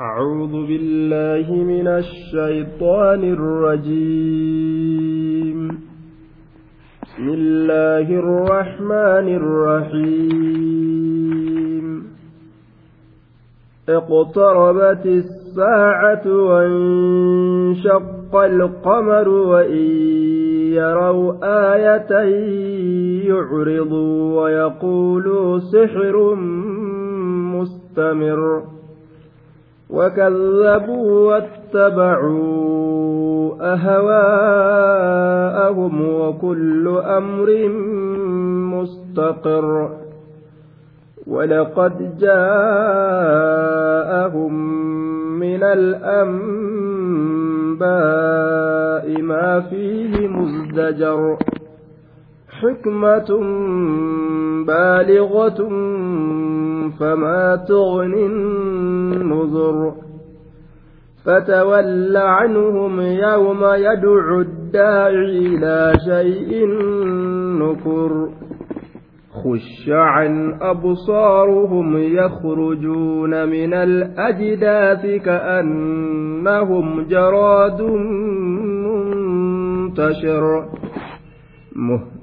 أعوذ بالله من الشيطان الرجيم. بسم الله الرحمن الرحيم. اقتربت الساعة وانشق القمر وإن يروا آية يعرضوا ويقولوا سحر مستمر. وكذبوا واتبعوا أهواءهم وكل أمر مستقر. ولقد جاءهم من الأنباء ما فيه مزدجر. حكمة بالغة فما تغني النذر. فتول عنهم يوم يدعو الداعي إلى شيء نكر. خش عن أبصارهم يخرجون من الأجداث كأنهم جراد منتشر.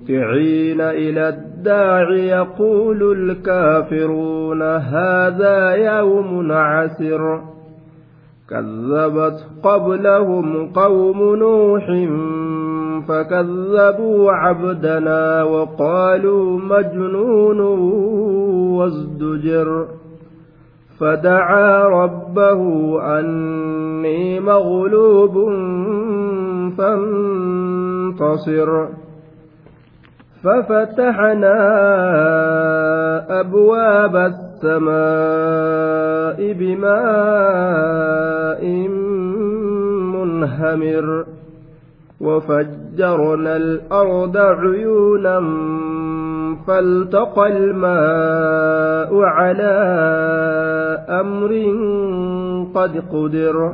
مهطعين إلى الداع يقول الكافرون هذا يوم عسر كذبت قبلهم قوم نوح فكذبوا عبدنا وقالوا مجنون وازدجر فدعا ربه أني مغلوب فانتصر ففتحنا أبواب السماء بماء منهمر وفجرنا الأرض عيونا فالتقى الماء على أمر قد قدر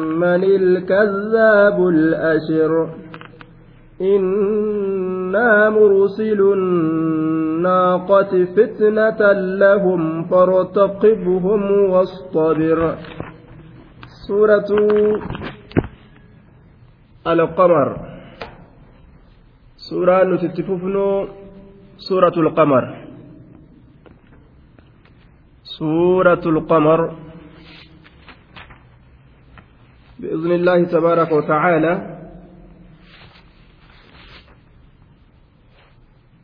من الكذاب الأشر. إنا مرسل الناقة فتنة لهم فارتقبهم واصطبر. سورة القمر. سورة نتتففن سورة القمر. سورة القمر. بإذن الله تبارك وتعالى.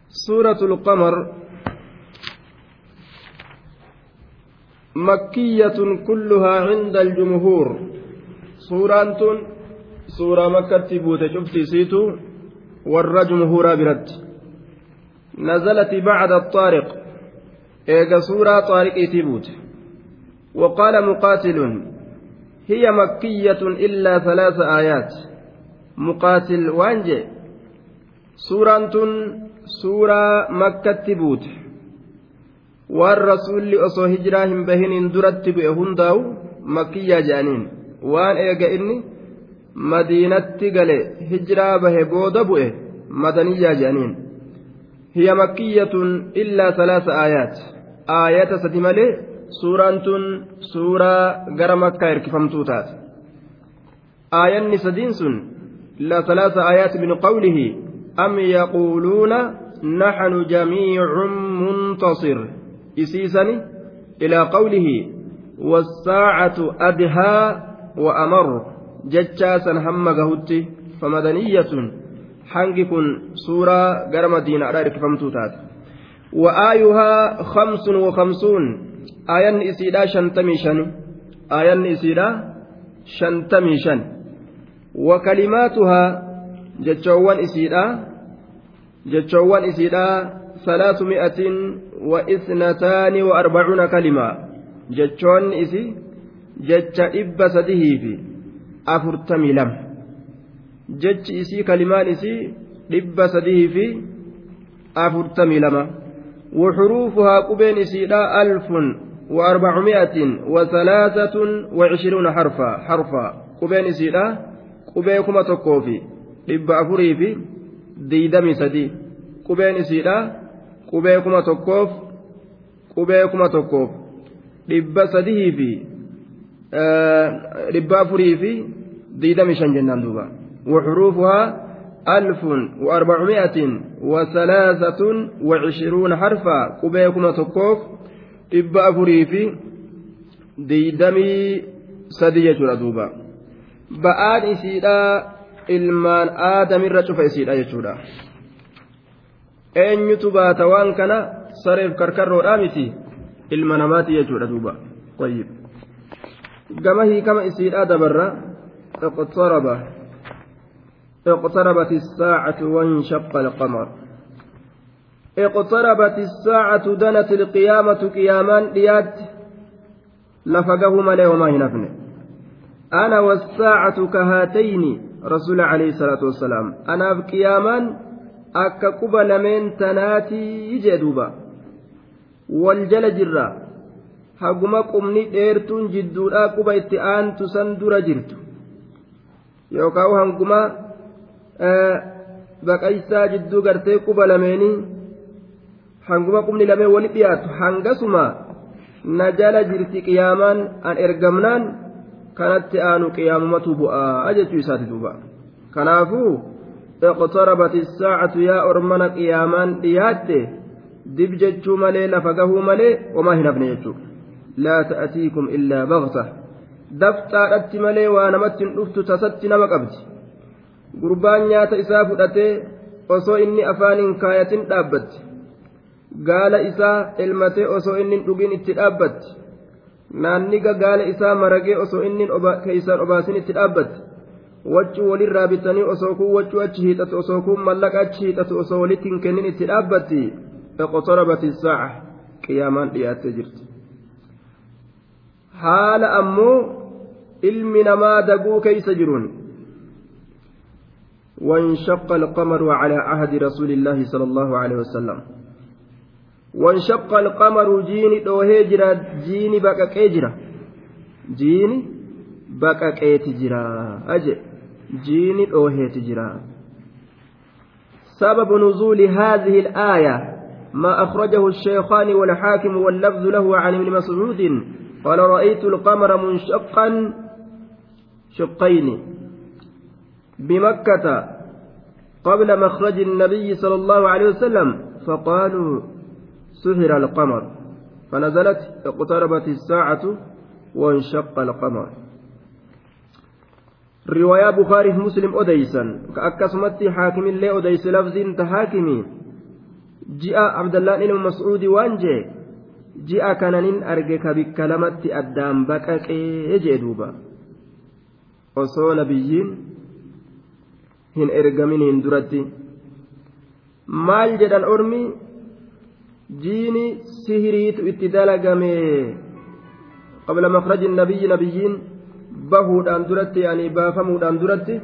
سورة القمر مكية كلها عند الجمهور. سورة سورة مكة تبوت شفتي سيتو ور جمهور برد. نزلت بعد الطارق. إيجا سورة طارق تبوت. وقال مقاتل هي مكية إلا ثلاث آيات مقاتل وانجي سورة سورة مكة تبوت والرسول أصو هجراهم بهن درت بأهنداو مكية جانين وان إني madiinatti gale hijiraa bahe booda bu'e madaniyyaa jedhaniin hiya makkiyatun illaa salaasa aayaat aayata sadi malee suuraan tun suuraa gara makkaa hirkifamtuu taate aayanni sadiin sun لا ثلاث آيات من قوله أم يقولون نحن جميع منتصر إسيسني إلى قوله والساعة أدهى وأمر jechaa san hamma gahutti famadaniyyatun hangi kun suuraa gara madiinaadhaa hirkifamtuu taate وآيها خمس وخمسون آيان إسيدا شنتمي شن آيان إسيدا شنتمي شن وكلماتها جتشوان إسيدا جتشوان إسيدا ثلاثمائة وإثنتان وأربعون كلمة. جتشوان إسي جتش إب سده في afurtamii lama jechi isii kalimaan isii dhibba sadii fi afurtamii lama وحروفها قبين سيدا ألف وأربعمائة وثلاثة وعشرون حرفا حرفا قبين سيدا قبيكما تكوفي dhibba afurii fi diidamii sadii qubeen isiidha qubee kuma tokkoof qubee kuma tokkoof dhibba sadihii fi dhibba afurii fi ديدم شن جنان دوبا وحروفها ألف وأربعمائة وثلاثة وعشرون حرفا قبيكما تكوف إبا أفري في ديدمي سدية دوبا بآن إسيدا ilmaan aadamirra cufa isiidha jechuudha eenyutu baata waan kana sareef karkarroodhaa miti ilma namaati jechuudha duuba qayyib gama hiikama isiidhaa dabarra اقترب اقتربت الساعة وانشق القمر. اقتربت الساعة دنت القيامة قيامان ديات لفقه ملي وما هنفن أنا والساعة كهاتين رسول عليه الصلاة والسلام. أنا في قيامان أكا قبل من تناتي يجدوبا والجل جرا. haguma qubni dheertuun jidduudhaa quba itti aantu san dura jirtu yookaan hanguma baqaysaa jidduu gartee quba lameenii hanguma qubni lameen wali dhiyaatu hangasuma na jala jirti qiyaamaan an ergamnaan kanatti aanu qiyaamumatu bu'aa jechuu isaati duuba kanaafuu اقتربت الساعة يا أرمنا قيامان ديات دب جتشو ملي لفقه ملي وما هنا ابن لا تأتيكم إلا بغتة dafxaadhatti malee waa namatti hin dhuftu tasatti nama qabdi gurbaan nyaata isaa fudhatee osoo inni afaaniin kaayatin dhaabbatti gaala isaa elmatee osoo inni dhugin itti dhaabbatti naanniga gaala isaa maragee osoo inni keeysaan obaasin itti dhaabbatti waccuu walirraa bitanii osoo kun waccuu achi hiixatu osoo kun mallaqa achi hiixatu osoo walitti hin kennin itti dhaabbatti iqtarabati saaca qiyaamaan dhiyaattee jirti haala ammoo ilmi namaa daguu keeysa jiruun وانشق القمر على عهد رسول الله صلى الله عليه وسلم. وانشق القمر جيني دوهيجرا جيني بقى كيجرا جيني بقى كيتجرا أجي. جيني دوهيتجرا سبب نزول هذه الآية ما أخرجه الشيخان والحاكم واللفظ له عن ابن مسعود. قال رأيت القمر منشقا شقين. بمكة قبل مخرج النبي صلى الله عليه وسلم فقالوا سهر القمر. فنزلت اقتربت الساعة وانشق القمر. رواية بخاري مسلم أديسا. كأكسمت حاكم الله أديس لفظ تحاكمي. جاء عبد الله بن مسعود وانجي. جاء كانن أرجك بكلمة أدام بكك جدوبا osoo nabiyyiin hin ergaminiin duratti maal jedhan ormi jiini sihiriitu itti dalagame qabla makraji nabiyyi nabiyyiin bahuudhaan duratti yaanii baafamuudhaan duratti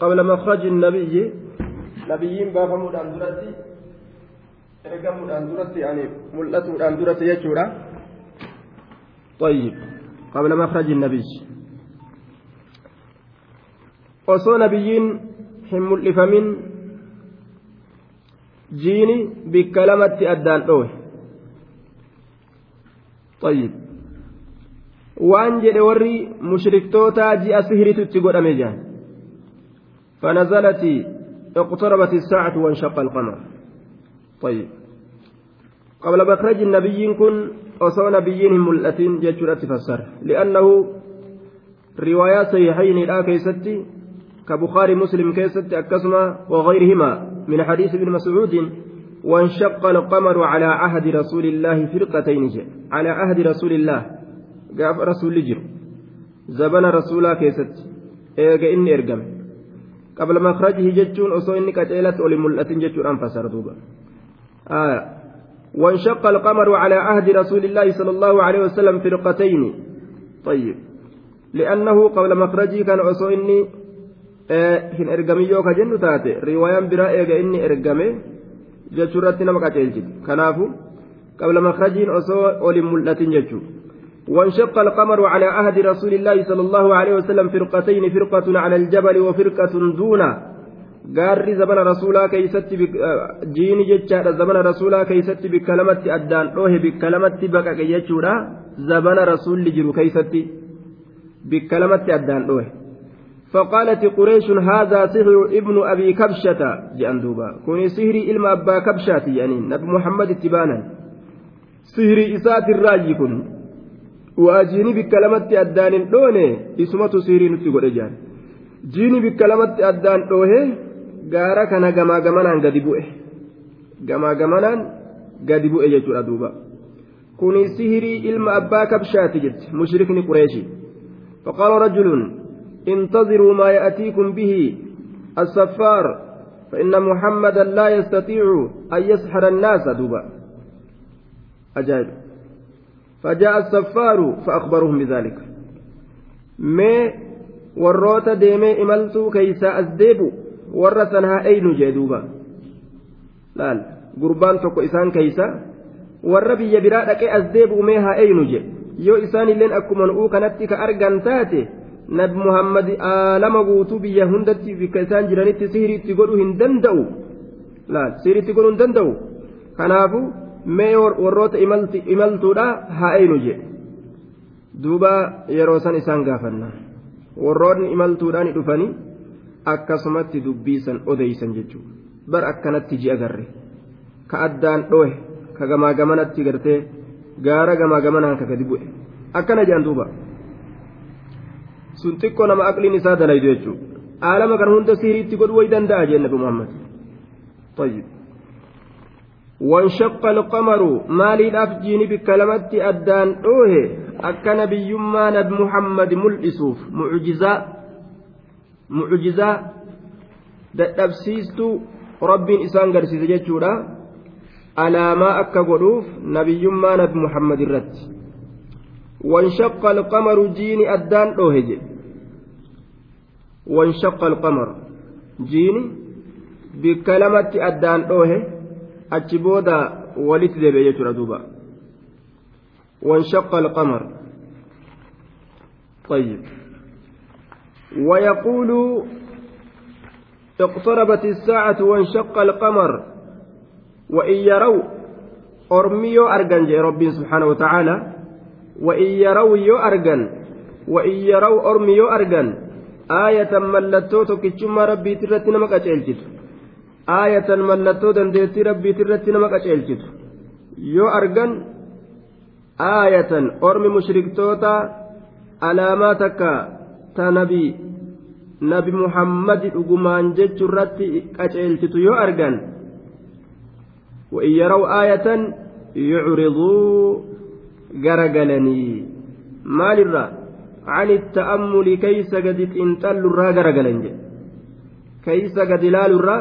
qabla makraji nabiyyi nabiyyiin baafamuudhaan duratti ergamuudhaan duratti yaanii mul'atuudhaan duratti jechuudha طيب قبل مخرج النبي osoo nabiyyiin hin mul'ifamin jiini bikka lamatti addaan dhowe طيب warri mushriktootaa ji'a sihiritu itti godhame jaan فنزلت اقتربت الساعة وانشق القمر طيب قبل مخرج النبي كن أصو نبيين ملأتين جتشرة فسر لأنه روايات صحيحين لا كيستي كبخاري مسلم كيستي أكسما وغيرهما من حديث ابن مسعود وانشق القمر على عهد رسول الله فرقتين على عهد رسول الله. قاف رسول جر زبن رسولا كيست. إيجا إني إرقم. قبل مخرجه جتشون أصو إني كتيلت أولي ملأتين جتشون أنفسر دوبا. آه. وانشق القمر على عهد رسول الله صلى الله عليه وسلم فرقتين طيب. لأنه قبل مخرجه كان أصو إني hin ergamin yoo ka jennu taate riwaayaan biraa eega inni ergame jechuurratti nama qaceelchiti kanaafu qabla makrajiin osoo olin mul'atin jechuu وانشق القمر على عهد رسول الله صلى الله عليه وسلم فرقتين فرقة على الجبل وفرقة دونه gaarri zabana rasuulaa keeysatti jiini jechaadha zabana rasuulaa keeysatti bikka lamatti addaan dhohe bikka lamatti baqaqe jechuudha zabana rasuulli jiru keeysatti bikka lamatti addaan dhohe فقالت قريش هذا سحر ابن أبي كبشة جأندوبا كوني سحري إلما أبا كبشة يعني نبي محمد اتبانا سحري إسات الراجي كن وأجيني بكلمة أدان دوني اسمه سحري نتقول إجان جيني بكلمة أدان دوه gaara kana gamaa gamanaan gadi bu'e gamaa gamanaan gadi bu'e jechuudha duuba kuni sihirii ilma abbaa kabshaati jetti mushrikni qureeshi faqaala rajulun انتظروا ما يأتيكم به السفار فإن محمدا لا يستطيع أن يسحر الناس دوبا أجاب فجاء السفار فأخبرهم بذلك ما وروت ديمي إملتو كيسا أزديبو haa eynu jee duuba laal gurbaan tokko isaan keeysa warra biyya biraa dhaqee as deebi'umee haa eynu je yoo isaanilleen akkuma nabi muhammad aalama guutuu biyya hundatti bikka isaan jiranitti sihiriitti godhuu hin danda'u. Laal sihiriitti godhuu hin danda'u. Kanaafu mee warroota imaltuudha haa eynu je duuba yeroo san isaan gaafanna warroonni imaltuudhaan dhufanii akkasumatti dubbiisan odeysan jechuudha bar akkanatti ji'a garre. Ka addaan dhohe ka gamaa gamanatti gartee gaara gamaa gamanaan ka gadi bu'e. Akkana jedhan duuba sun xiqqoo nama aqliin isaa dalaydu jechuudha aalama kan hunda sihiriitti godhuu way danda'a jeen nabi muhammad طيب وانشق القمر مالي الأفجين بكلمة أدان أوه أكن بيما نبي محمد ملئسوف معجزة mucjizaa dadhabsiistuu rabbiin isaan garsiise jechuudha alaamaa akka godhuuf nabiyyummaa nabi muhammad irratti wanshaqa alqamaru dhoohe jedhe wanshaqa alqamaru jiini bikka lamatti addaan dhoohe achi booda walitti deebi'e jechuudha duuba wanshaqa alqamar طيب ويقول اقتربت الساعة وانشق القمر وإن يروا أرميو أرجن جي رب سبحانه وتعالى وإن يروا يو أرجن وإن يروا أرميو أرجن آية ملتو تكتشما ربي ترتنا مكا تشيلجت آية ملتو دنديتي ربي ترتنا مكا تشيلجت يو أرجن آية أرمي مشركتوتا علاماتك ta nabi nabi muhammadi dhugumaan jechu irratti qaceelchitu yoo argan وإن يروا آية يعرضوا garagalanii. Maalirraa? كيس قد انتل الرا غرقلن كيس قد لال الرا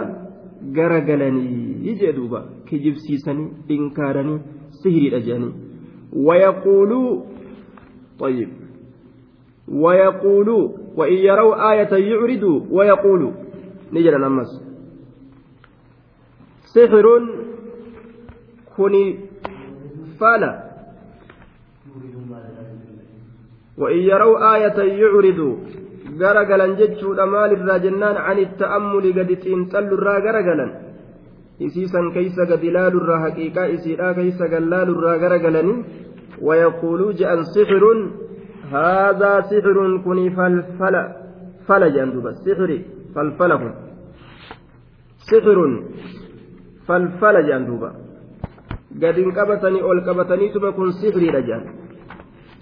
غرقلني يجي دوبا كجب سيسني إنكارني سهري أجاني ويقولوا طيب ويقولوا وإن يروا آية يعرضوا ويقولوا نجد نمس سحر كوني فلا وإن يروا آية يعرضوا garagalan jechuudha maalirraa jennaan ani ta'ammuli gadi xiinxallurraa garagalan isiisan keeysa gad ilaalurraa haqiiqaa isiidhaa keeysa gallaalurraa garagalanii wayaquuluu je'an sixirun haadaa sixirun kuni falfala fala je'an duba sixiri falfala kun sixirun falfala je'an duuba gadin qabatanii ol qabataniituma kun sixiriidha je'an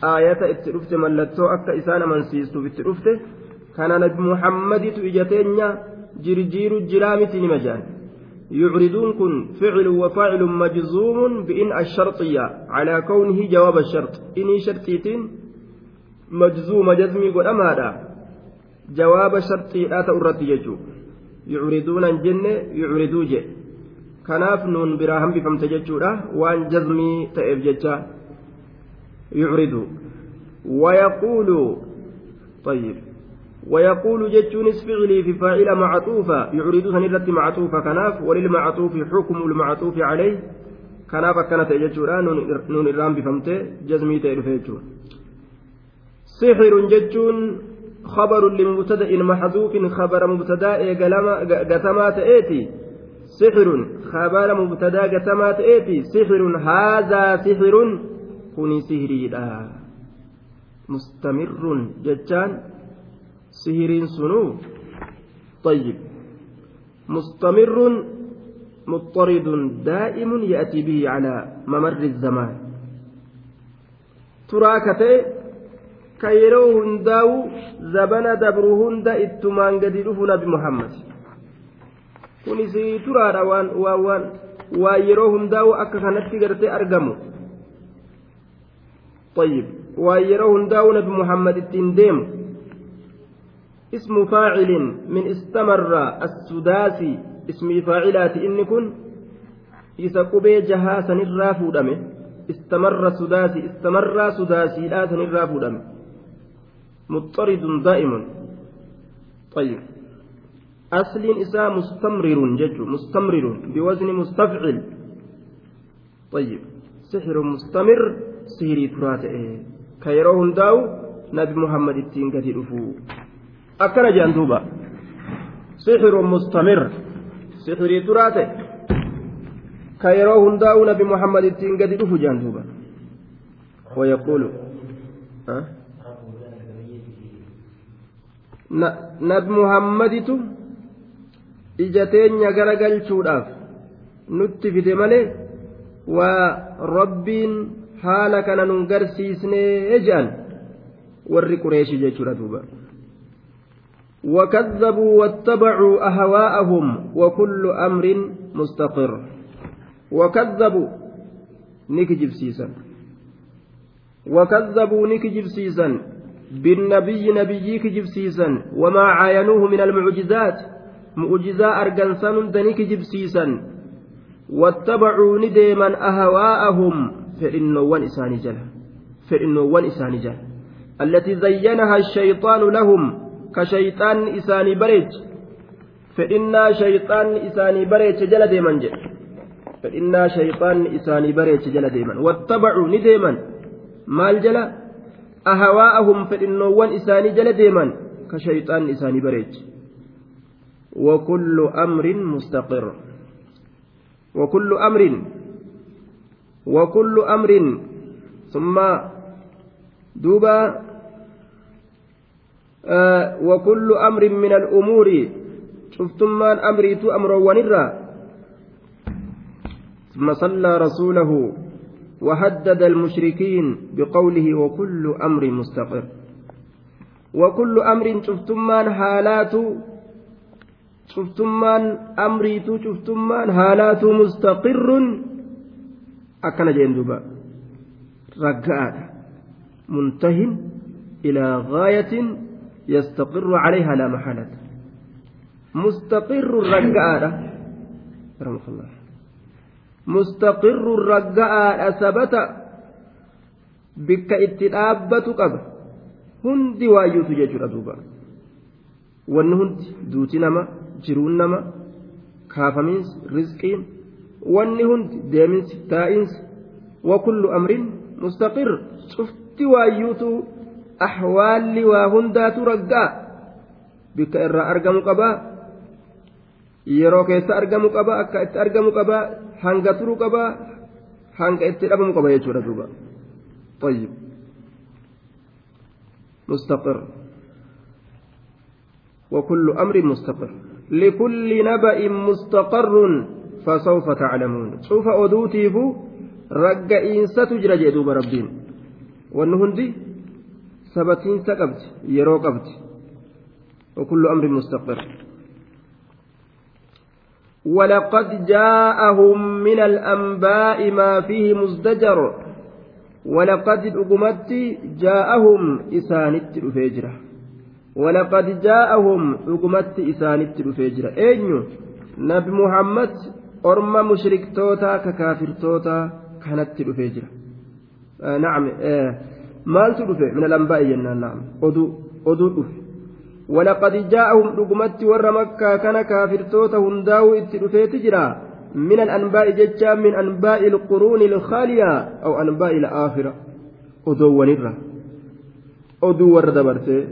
aayata itti dhufte mallattoo akka isaan amansiistuuf itti dhufte kana nabi muhammaditu ija teenya jirjiiru jiraa miti nima jean يعرضون كن فعل وفاعل مجزوم بإن الشرطية على كونه جواب الشرط إني شرطيتين مجزوم جزمي قد أمادا جواب شرطي لا تأرت يجو يعرضون الجنة يعرضوا جي كناف نون براهم بفمت ججورة وان جزمي تأب يعرض ويقول طيب ويقول جتونس فعلي في فاعل معطوفة يعرض سنرة معطوفة كناف وللمعطوف حكم المعطوف عليه كناف كانت جتورا نون الرام بفمته جزمي تيرفيتو سحر جتون خبر لمبتدأ محذوف خبر مبتدأ قتمات إيتي سحر خبر مبتدأ قتمات إيتي سحر هذا سحر kuni sihiriidha mustamirrun jechaan sihiriin sunuu طيب مستمر مضطرد دائم يأتي به على ممر الزمان تراكته كيرو هنداو زبن دبر هند اتمان قد نبي محمد كوني سي ترى وان وان وان هنداو أكا كانت أرقمو طيب. ويره هنداون بمحمد التنديم. اسم فاعل من استمر السداسي. اسم فاعلات إن كن. إذا قبي جهاسا الرافو دمه استمر سداسي. استمر سداسي. لا الرافو دمه مضطرد دائم. طيب. أصل إساء مستمرر جج مستمرر. بوزن مستفعل. طيب. سحر مستمر. Sihirii turaa ta'e ka yeroo hundaa'u nabi muhammad ittiin gadi dhufu akkana jedhan duuba sixirun mustamir sihirii turaa ta'e ka yeroo hundaa'u nabi muhammad ittiin gadi dhufu jedhan duuba wayaquulu nabi muhammaditu ija teenya garagalchuudhaaf nutti fide malee waa rabbiin haala kana nun garsiisnee jedhan warri qureeshii jechuudha duuba. وكذبوا واتبعوا أهواءهم وكل أمر مستقر وكذبوا نكجب سيسا وكذبوا نكجب سيسا بالنبي نبيك جبسيسا وما عاينوه من المعجزات معجزة أرجنسان دنيك سيسا واتبعوا نديما أهواءهم. fedhinnoowwan isaanii jala fedhinnoowwan isaanii jala التي زينها الشيطان لهم كشيطان إساني بريج. فإنا شيطان إساني بريج جل ديما جل. فإنا شيطان إساني بريج جل ديما. واتبعوا نديما. مال جل. أهواءهم فإنوان إساني جل ديما كشيطان إساني بريج. وكل أمر مستقر. وكل أمر وكل أمر. ثم دوبا آه وكل أمر من الأمور. شفتم من أمريت أمر ونرى ثم صلى رسوله وهدد المشركين بقوله وكل أمر مستقر. وكل أمر شفتم من حالات أمريت شفتم من حالات مستقر akkana jeen duuba. Ragga'aadha muntahin غاية يستقر عليها لا محالة مستقر الرقاء رحمه الله مستقر الرقاء ثبت بك اتدابة قبل هندي وايوت جيجر أدوبا wanni hundi duuti nama jiruun nama kaafamiinsi rizqiin wanni hundi deeminsi taa'insi wakullu amrin mustaqir cufti waayyuutu ahwaalli waa hundaatu raggaa bikka irraa argamu qabaa yeroo keessa argamu qaba akka itti argamu qaba hanga turu qaba hanga itti dhabamu qaba jechuudha duuba طيب مستقر وكل أمر مستقر لكل نبأ مستقر فسوف تعلمون. سوف أدوتيف رق إنسة تجرى جدوب ربين. والنهندي سبتين سقبت يرو قبت وكل أمر مستقر. ولقد جاءهم من الأنباء ما فيه مزدجر. ولقد أقمت جاءهم إسانت الفجرة ولقد جاءهم أقمت إسانت الفجرة أين نبي محمد أرمى مشرك توتا ككافر توتا كانت الفجرة آه نعم آه. مال من الأنباء نعم. أدو أدو ولقد جاءهم رقمت ور مكة كان كافرتوت هنداو اتلفيت جرا من الأنباء ججا من أنباء القرون الخالية أو أنباء الآخرة. أدو ونرة أدو ور دبرتي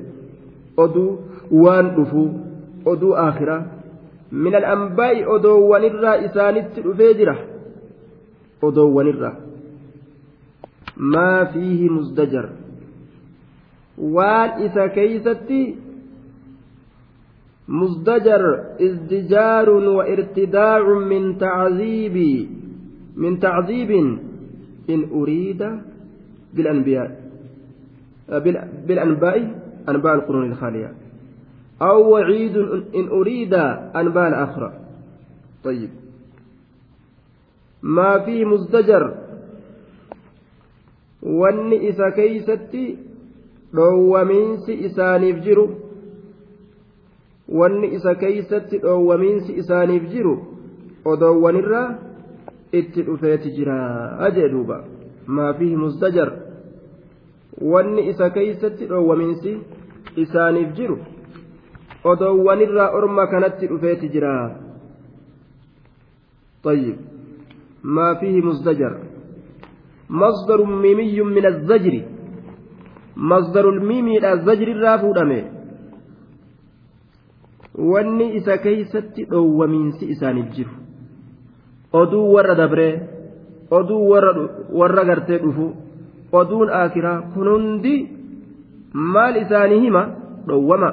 وان دفو أدو آخرة من الأنباء أدو ونرة إسانت رفيجرة أدو ونرة ما فيه مزدجر وان إسا كيستي مزدجر ازدجار وارتداع من تعذيب من تعذيب إن أريد بالأنبياء بالأنباء أنباء القرون الخالية أو وعيد إن أريد أنباء الآخرة طيب ما فيه مزدجر wanni isa keeysatti dhoowwamiinsi isaaniif jiru wanni isa keeysatti dhoowwamiinsi isaaniif jiru odoowwanirraa itti dhufeeti jira jee duuba maa fihi musdajar wanni isa keeysatti dhoowwamiinsi isaaniif jiru odoowwanirraa orma kanatti dhufeeti jira طيب ما فيه مزدجر مصدر ميمي من الزجر مصدر الميمي الزجر الرافودمه wanni isa keeysatti dhoowwamiinsi isaaniif jiru oduu warra dabree oduu warra gartee dhufu oduun aakiraa kun hundi maal isaanii hima dhoowwama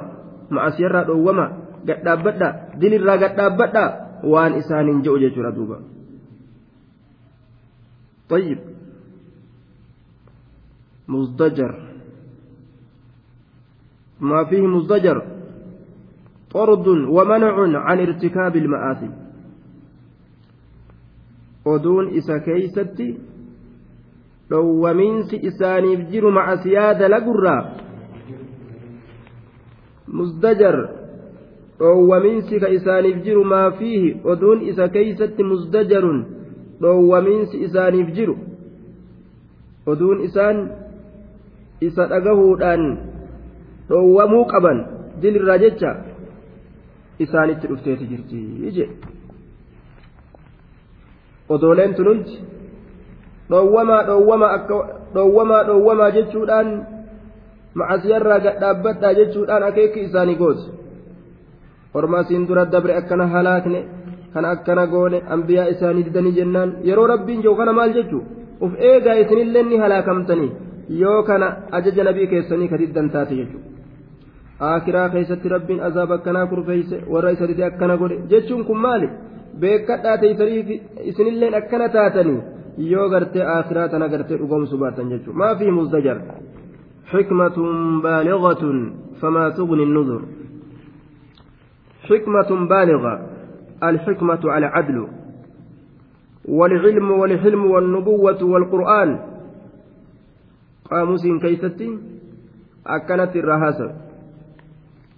ma'asiyarraa dhoowwama gadhaabbadha dilirraa gadhaabbadha waan isaaniin je'u jechuudha duuba طيب مزدجر ما فيه مزدجر طرد ومنع عن ارتكاب المآثم oduun isa keeysatti dhowwamiinsi isaaniif jiru macasiyaa dalagurraa muzdajar dhowwamiinsi ka isaaniif jiru maa fiihi oduun isa keeysatti muzdajarun dhowwamiinsi isaaniif jiru oduun isaan isa dhagahuudhaan dhowwamuu qaban dilirraa jecha isaanitti dhufteeti jirti je odooleen tununti dhoowwamaa dhoowwama akka dhoowwamaa dhoowwamaa jechuudhaan macasiyarraa gadhaabbadhaa jechuudhaan akeekki isaanii gooti ormaasiin dura dabre akkana halaakne kana akkana goone ambiyaa isaanii didanii jennaan yeroo rabbiin jiru kana maal jechuu uf eegaa isinillee ni halaakamtanii yoo kana ajaja nabii keessanii ka diddan taate jechuudha. akiraa keessatti rabbiin azaaba akkanaa kurfeeyse warra isa dide akkana godhe jechuun kun maali beekadhaa teeysaniif isinilleen akkana taatanii yoo gartee akiraa tana gartee dhugoomsu baatan jechuudha maa fi muzdajar حكمة بالغة فما تغني النذر حكمة بالغة الحكمة على عدل والعلم والحلم والنبوة والقرآن قاموس كيستي irraa haasawe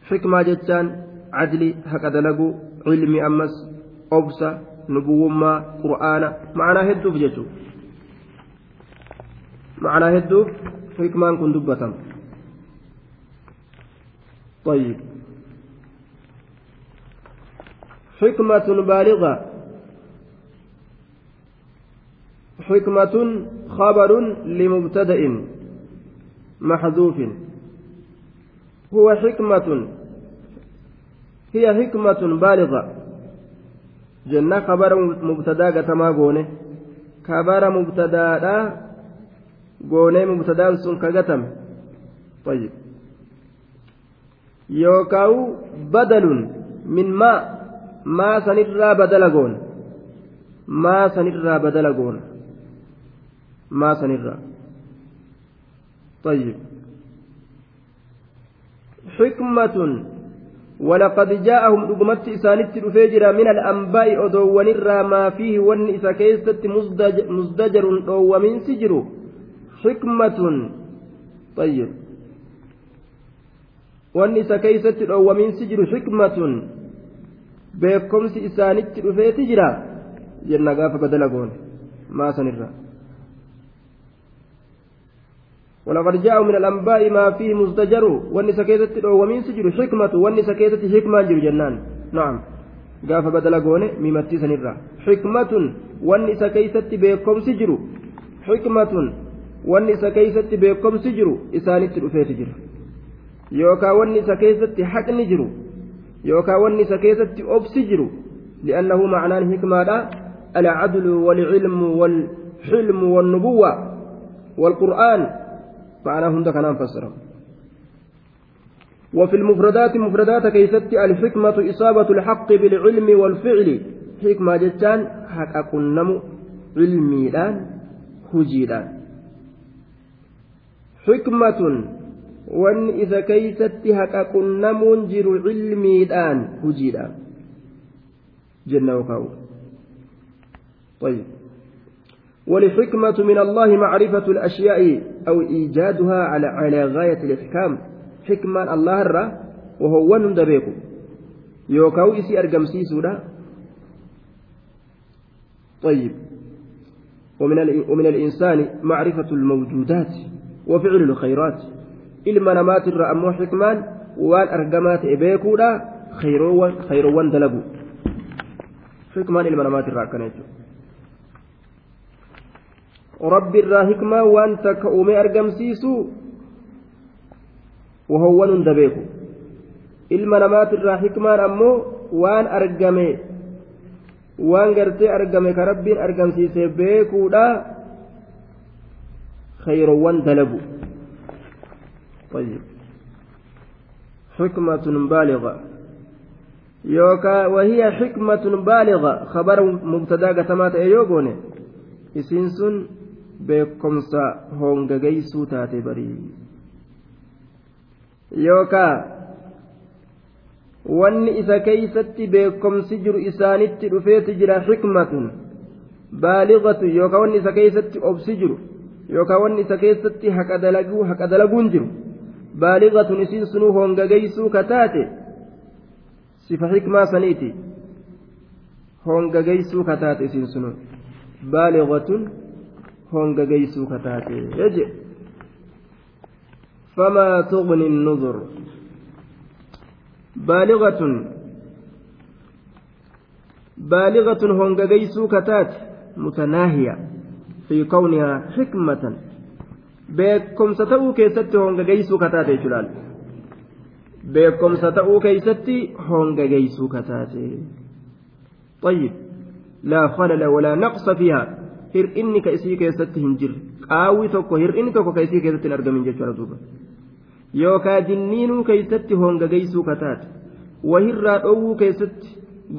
xikmaa jechaan cadli haqa dalagu cilmi ammas obsa nubuwummaa qur'aana ma'anaa hedduuf jechuudha ma'anaa hedduuf xikmaan kun dubbatama طيب حكمة بالغة حكمة خبر لمبتدأ محذوف هو حكمة هي حكمة بالغة جنة خبر مبتدا قتما قونه خبر مبتدا قونه مبتدا سن كقتم طيب يوكاو بدل من ما ما سنرى بدل قون ما سنرى بدل قون ما سنرى طيب حكمة ولقد جاءهم دقمت إسانت رفيجرا من الأنباء أدوان ما فيه ون إسا كيست مزدجر ومن سجر. حكمة. طيب. ون إسا كيست ومن سجر حكمة. beekomsi isaanitti dhufeeti jira jenna gaafa badala goon maa sanirra ولقد جاءوا من الأنباء ما فيه مزدجر وأن سكيتت ومن سجر حكمة وأن سكيتت حكمة جنان. نعم. قاف بدل قوني ميمتي سنرا حكمة وأن سكيتت بيكم سجر. حكمة وأن سكيتت بيكم سجر. إسانت رفيت جر يوكا وأن سكيتت حق نجر. يوكا وأن سكيتت أبس جر لأنه معناه حكمة العدل والعلم والحلم والنبوة. والقرآن معناه هند كان فسره. وفي المفردات مفردات كيست الحكمة إصابة الحق بالعلم والفعل. حكمة جتان حق كنم علمي الآن هجيلان حكمة وإن إذا كيست حق كنم جر علمي الآن هجيلان جنة وكاو طيب. والحكمة من الله معرفة الأشياء. أو إيجادها على على غاية الإحكام حكمة الله الرا وهو ندبيكو يوكاو إسي أرقم سيسودا طيب. ومن ومن الإنسان معرفة الموجودات وفعل الخيرات. إلما نمات الرأمو حكمان وان أرقمات إبيكودا خيروان خيروان دلبو. حكمان إلما نمات الرأكنيتو rabbi irraa hikmaa waan takka uume argamsiisu wahowwan hunda beeku ilma namaatirraa hikmaan ammoo waan argame waan gartee argame ka rabbiin argamsiise beekuudha خيرwan dalagu طيب حكمة بالغة يوكا وهي حكمة بالغة خبر مبتدا قتمات ايوغوني اسنسن beekomsa hongagaysuu taate barii. Yookaa wanni isa keeysatti beekomsi jiru isaanitti dhufeeti jira xikmatun baaligatu yookaa wanni isa keeysatti obsi jiru yookaa wanni isa keessatti haqa dalaguun jiru baaligatun isiin sunuu hongagaysuu kataate sifa xikmaa saniiti. Hongagaysuu kataate isiin sunuu. Baaligatun honga geeysuu kataate jeje فما تغني النذر. بالغة. بالغة هنجيسو كتات متناهية. في كونها حكمة. بكم ستأو كيست هنجيسو كتات جلال. بكم ستأو كيست هنجيسو كتات طيب. لا خلل ولا نقص فيها. Hir'inni ka isii keessatti hin jirre. Qaawwi tokko hir'inni tokko ka isii keessatti hin argamin jechuudha duuba. Yookaan jinniinuu keessatti hongageessuu kataate wahirraa dhoowwuu keessatti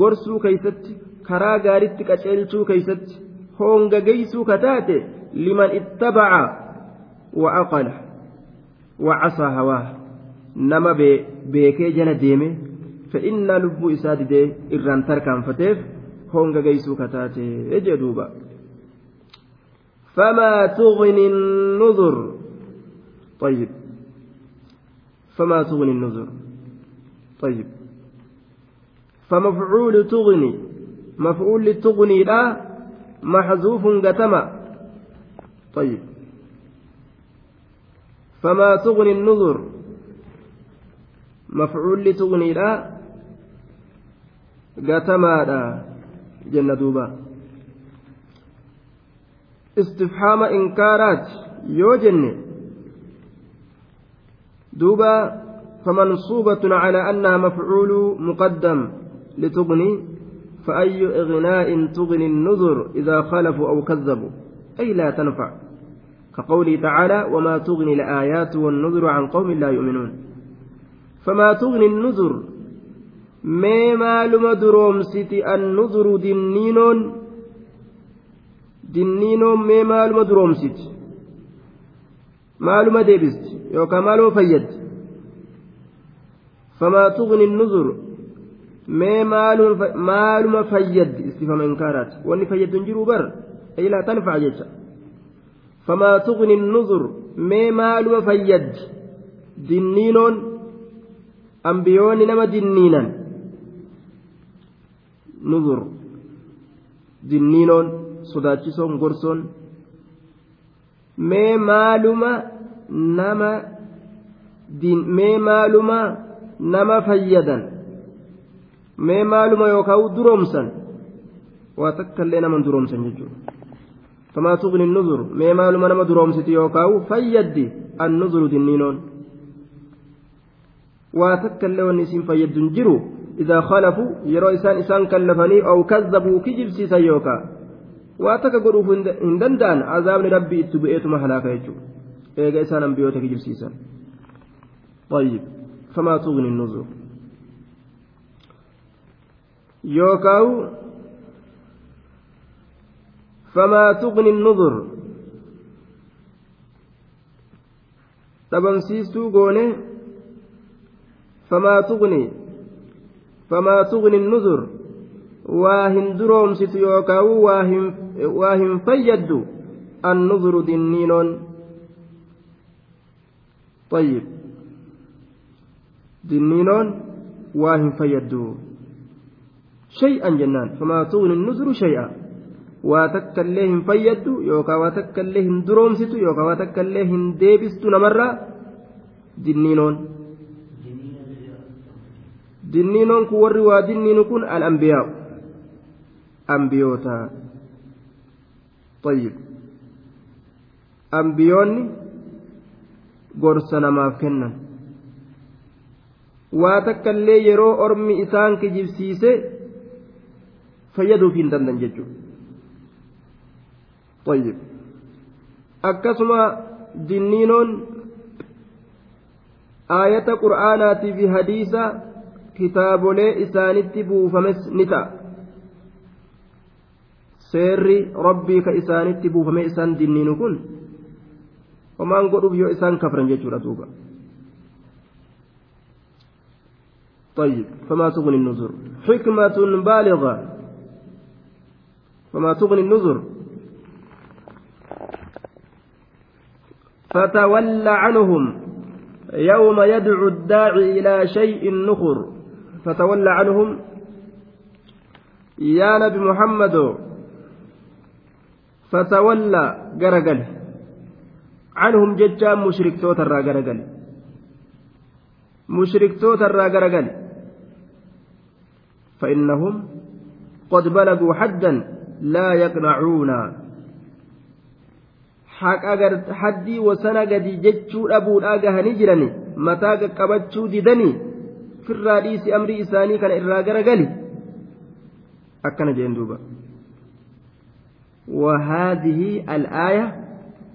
gorsuu keessatti karaa gaaritti qaceelchuu keessatti hongageessuu kataate liman ittabaca wa aqala wa casaa hawaa. Nama beekee jala deeme fedhinnaa lubbuu isaa didee irraan tarkaanfateef hongageessuu kataate jedhuuba. فما تغني النذر. طيب. فما تغني النذر. طيب. فمفعول تغني مفعول لتغني لا محذوف قتما طيب. فما تغني النذر. مفعول لتغني لا قتما لا. جنة دوبا. استفحام إنكارات يوجن دوبا فمنصوبة على أنها مفعول مقدم لتغني فأي إغناء تغني النذر إذا خالفوا أو كذبوا؟ أي لا تنفع. كقوله تعالى وما تغني الآيات والنذر عن قوم لا يؤمنون. فما تغني النذر ما معلوم درومسيتي النذر دنين dinniinoon mee maaluma duroomsiti maaluma deebisti yookaan maaluma fayyaddi? Famaa tuqni nuzur mee maaluma fayyaddi? Istifama inkaaraati wanni fayyaddu hin jiru bar ilaa tanfaca jecha. Famaa tuqni nuzur mee maaluma fayyaddi? Dinniinoon ambiyoonni nama dinniinan. Nuzur. Dinniinoon. Sodaachisoon gorsoon mee maaluma nama mee maaluma nama fayyadan mee maaluma yookaan duroomsan waa takka illee nama duroomsan jechuudha famaa tuqni nuzur mee maaluma nama duroomsiti yookaan fayyaddi an nuzuru dinniinoon waa takka illee wanni isiin fayyaddu hin jiru idaa khalafu yeroo isaan isaan kallafanii oo kazzabuu kijibsiisan yookaan waa takka godhuuf hin danda'an azaabni rabbii itti bu'eetuma halaaka jechuudha eega isaan ambiyoota kijibsiisan طيب فما تغني النذر يوكاو فما تغني النذر dhabamsiistuu goone famaa tuqni famaa tuqni nuzur waa hin duroomsitu yookaan waa hin fayyaddu annuzuru dinniinoon طيب dinniinoon waa hin fayyaddu شيئا جنان فما تغني النذر شيئا واتك الليهم فيدو يوكا واتك الليهم درومستو يوكا واتك الليهم ديبستو نمرة دنينون دنينون كوري ودنين كن الأنبياء ambiyoota tayyib. Ambiyoonni gorsa namaaf kennan. Waa takka illee yeroo ormi isaan kijibsiise fayyaduuf hin dandan jechuudha. Tayyib. Akkasuma dinniinoon aayata qur'aanaatii fi hadiisa kitaabolee isaanitti buufames ni ta'a. Seerri rabbii ka isaanitti buufame isaan dinniinu kun homaan godhuuf yoo isaan kafran jechuudha duuba طيب فما تغني النذر حكمة بالغة فما تغني النذر فتول عنهم يوم يدعو الداعي إلى شيء نخر فتول عنهم يا نبي محمد فتولى قرقل عنهم ججا مشرك توتر قرقل مشرك توتر قرقل فإنهم قد بلغوا حدا لا يقنعون haddii wasana gadi jechuu dhabuudhaa gahanii jirani mataa qaqqabachuu didanii firraa dhiisi amrii isaanii kana irraa garagali akkana jeen duuba وهذه الآية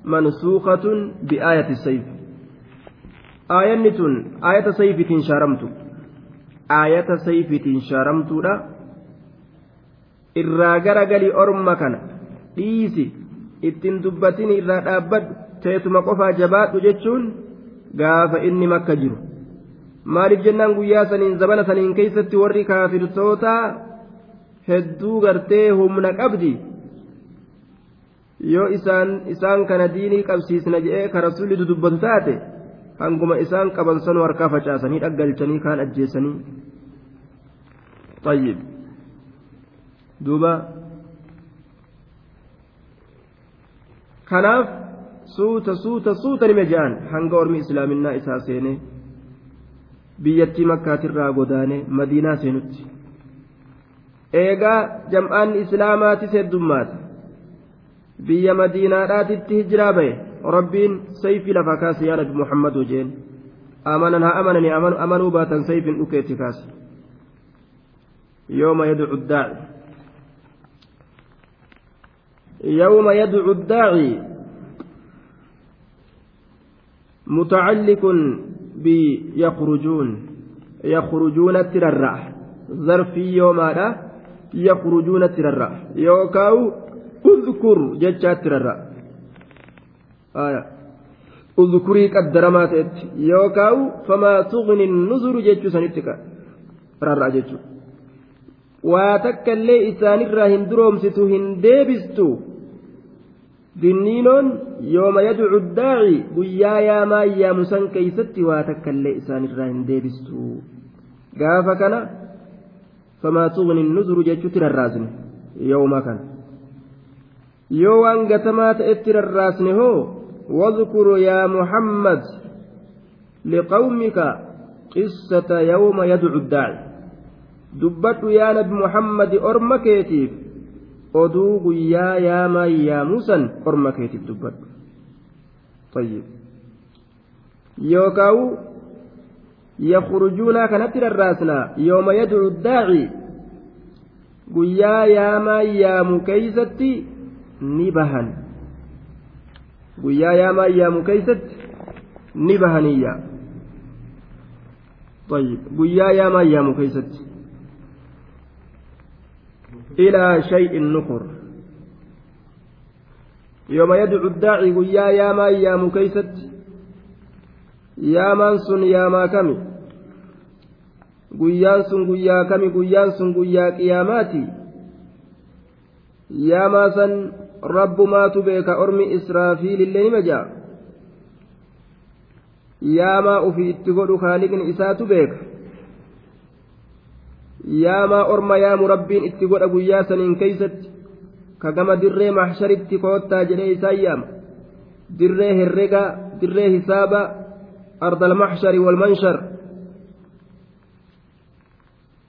منسوخة بآية السيف آية نتون آية سيف شارمت آية سيف شارمت لا irraa garagali orma kana dhiisi ittiin dubbatin irraa dhaabbadhu teessuma qofaa jabaadhu jechuun gaafa inni makka jiru maaliif jennaan guyyaa saniin zabana saniin keessatti warri kaafirtoota hedduu gartee humna qabdi yoo isaan isaan kana diinii qabsiisna jedhee ka rasuulli dudubbatu taate hanguma isaan qaban sanu harkaa facaasanii dhaggalchanii kaan ajjeessanii xayyib duuba. Kanaaf suuta suuta suuta nime je'an. Hanga ormi islaaminaa isaa seenee biyyattii makkaatirraa godaanee madiinaa seenutti. Eegaa jam'aan islaamaati seddummaata biyya madiinaadhaatitti hijiraa baye rabbiin sayfii lafa kaase yaa nabi muhammad jeen amanan haa amananii amanuu baatan sayfiin dhukeetti kaase yooma yadcu daaci يوم يدعو الداعي متعلق بيخرجون يخرجون التررع ظرف يوم هذا يخرجون التررع يوكاو uzkur jechaatti rarra. Uzkurii qaddaramaa ta'etti. Yookaan famaa tuqni nuzuru jechuu sanitti rarra'a jechuudha. waa takka illee isaanirraa hin duroomsitu hin deebistu. Dinniinoon yooma yadu daa'i guyyaa yaamaa yaamu san keeysatti waa takka illee isaanirraa hin deebistu. Gaafa kana famaa tuqni nuzuru jechuutti rarraasne yooma kana. Yoo waan gatamaa ta'etti rarraasne hoo واذكر يا محمد لقومك قصة يوم يدعو الداعي dubbadhu yaa nabi muhammadi orma keetiif oduu guyyaa yaamaa yaamusan orma keetiif dubbadhu طيب يوكاو يخرجون كانت الراسنا يوم يدعو الداعي guyyaa yaamaa yaamu keeysatti ni bahan guyyaa yaamaa yaamu keeysatti ni bahaniyya طيب guyyaa yaamaa yaamu keeysatti إلى شيء نكر يوم يدعو الداعي قيا يا ما يا مكيست يا منصن يا ما كمي guyyaan sun guyyaa kami guyyaan sun guyyaa qiyaamaati yaamaa san rabbumaatu beeka ormi israafiilillee nima jaa yaamaa ufii itti godhu kaaliqni isaatu beeka? Yaamaa orma yaamu rabbiin itti godha guyyaa saniin keeysatti? Ka gama dirree mahsharitti koottaa jedhee isaan yaama. Dirree herrega dirree hisaaba ardal mahshari walmanshar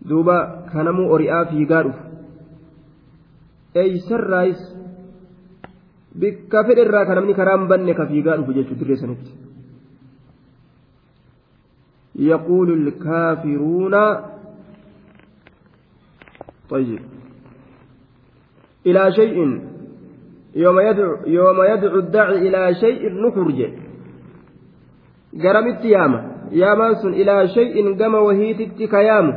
duuba kanamuu ori'aa fiigaa dhufu. Eeysarraayis bikka fedhe irraa ka namni karaa hin banne ka fiigaa dhufu jechuu dirree sanitti يقول الكافرون طيب إلى شيء يوم يدعو يوم يدعو الداعي إلى شيء نخرج قرمت ياما ياما سن إلى شيء قم وهيتك كيام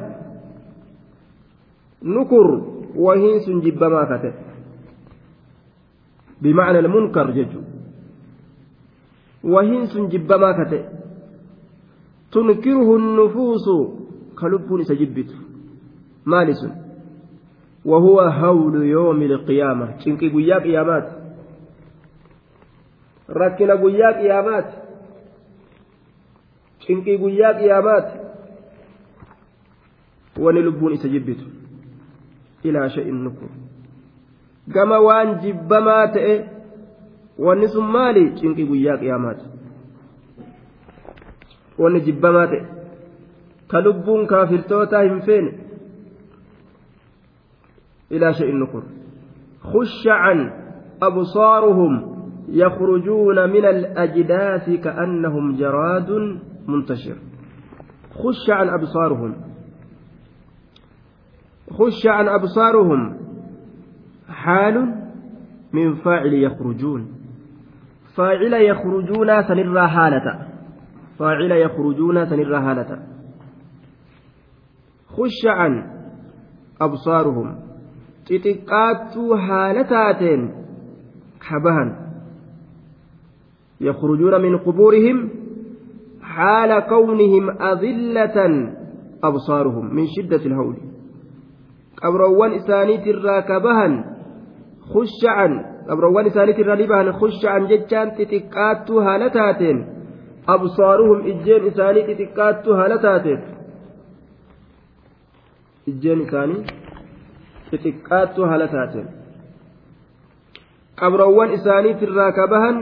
نكر وهين سن جب ما كتب بمعنى المنكر ججو. وهين سن جب ما كتب تنكره النفوس كلب سجبت. مالس وهو هول يوم القيامة. شنكي قيا قيامات ركنا قيا قيامات شنكي قيا قيامات ونلبون سجبت. إلى شيء النكر كما وان جبما تئ ونسم مالي شنكي قيا قيامات wanni jibbamaa ta'e ka lubbuun kaafirtootaa hin feene? Ilaa shay'in nukur خش عن أبصارهم يخرجون من الأجداث كأنهم جراد منتشر خش عن أبصارهم خش عن أبصارهم حال من فاعل يخرجون. فاعل يخرجون سنرى حالة. فاعل يخرجون سنرى هالة خش عن أبصارهم. تتقاتوا هالتاتين حبها. يخرجون من قبورهم حال كونهم أذلة أبصارهم من شدة الهول. قبروان إسانيت الراكبها. خش عن قبروان إسانيت الرالبها خش عن ججان تتقاتوا هالتاتين absaaruhum ijjeen isaanii xixiqqaattu haala taateef ijjeen isaanii xixiqqaattu haala taateen qabrawwan isaaniitirraa ka bahan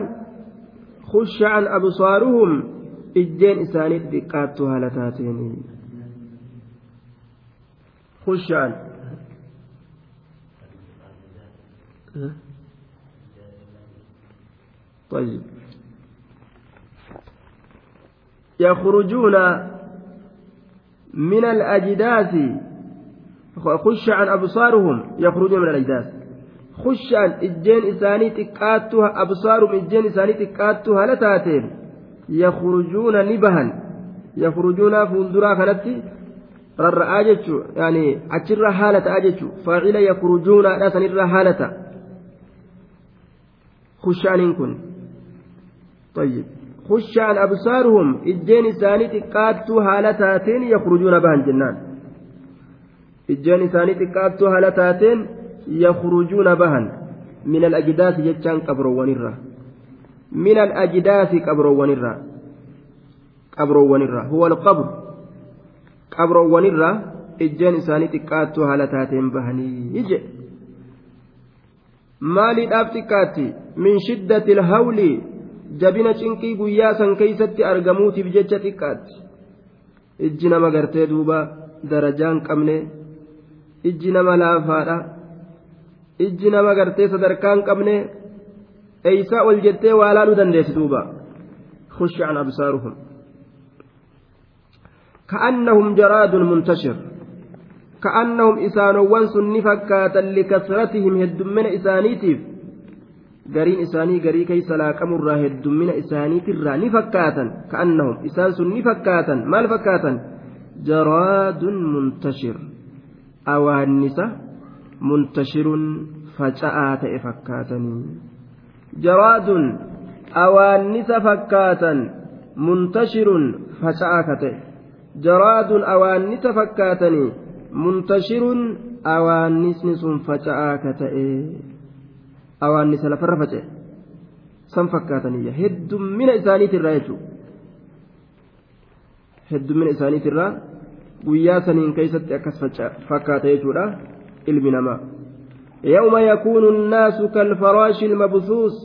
khushacan absaaruhum ijjeen isaanii xixiqqaattu haala taateen khushacan طيب. يخرجون من الأجداث. خش عن أبصارهم يخرجون من الأجداث. خش عن إجين إساني تكاتها أبصارهم إجين إساني تكاتها لتاتين. يخرجون نبها. يخرجون فولدرا كانت rarra'aa jechuun yaani achirra haala ta'aa jechuun faacila yakrujuunaadha sanirra khushaaniin kun khushaan absaaruhum ijjeen isaanii xiqqaattuu haala taateen yakhrujuuna bahan jennaan ijjeen isaanii xiqqaattuu haala taateen yakhrujuuna bahan min alajdaasi jechaan qabroowwanirra min alajdaasi qabroowwanirra qabroowwanirra huwa alqabr qabroowwanirra ijjeen isaanii xiqqaattuu haala taateen bahanii jedhe maaliidhaaf xiqqaatti min shiddati ilhawli jabina cinqii guyyaa san keeysatti argamuutiif jecha xiqqaatti ijji nama gartee duuba darajaan qabne ijji nama laafaadha ijji nama gartee sadarkaan qabne eeysaa ol jettee waa laaluu dandeessi duuba خش عن أبصارهم كأنهم جراد منتشر كأنهم إسانوان سن فكاتا لكثرتهم هدمنا isaanii garii keeysa laaqamurraa heddummina isaaniitirraa ni fakkaatan ka'annahum isaan sun ni fakkaatan maal fakkaatan jaraadun muntashir awaannisa muntashirun faca'aa ta'e fakkaatanii jaraadun awaannisa fakkaatan muntashirun faca'aa ka ta'e jaraadun awaannisa fakkaatanii muntashirun awaannisni sun faca'aa ka ta'e awaannisa lafarra faca'e san fakkaataniyya heddummina isaaniitirraa jechuudha heddummina isaaniitirraa guyyaa saniin keessatti akkas fakkaata jechuudha ilmi namaa يوم يكون الناس كالفراش المبثوث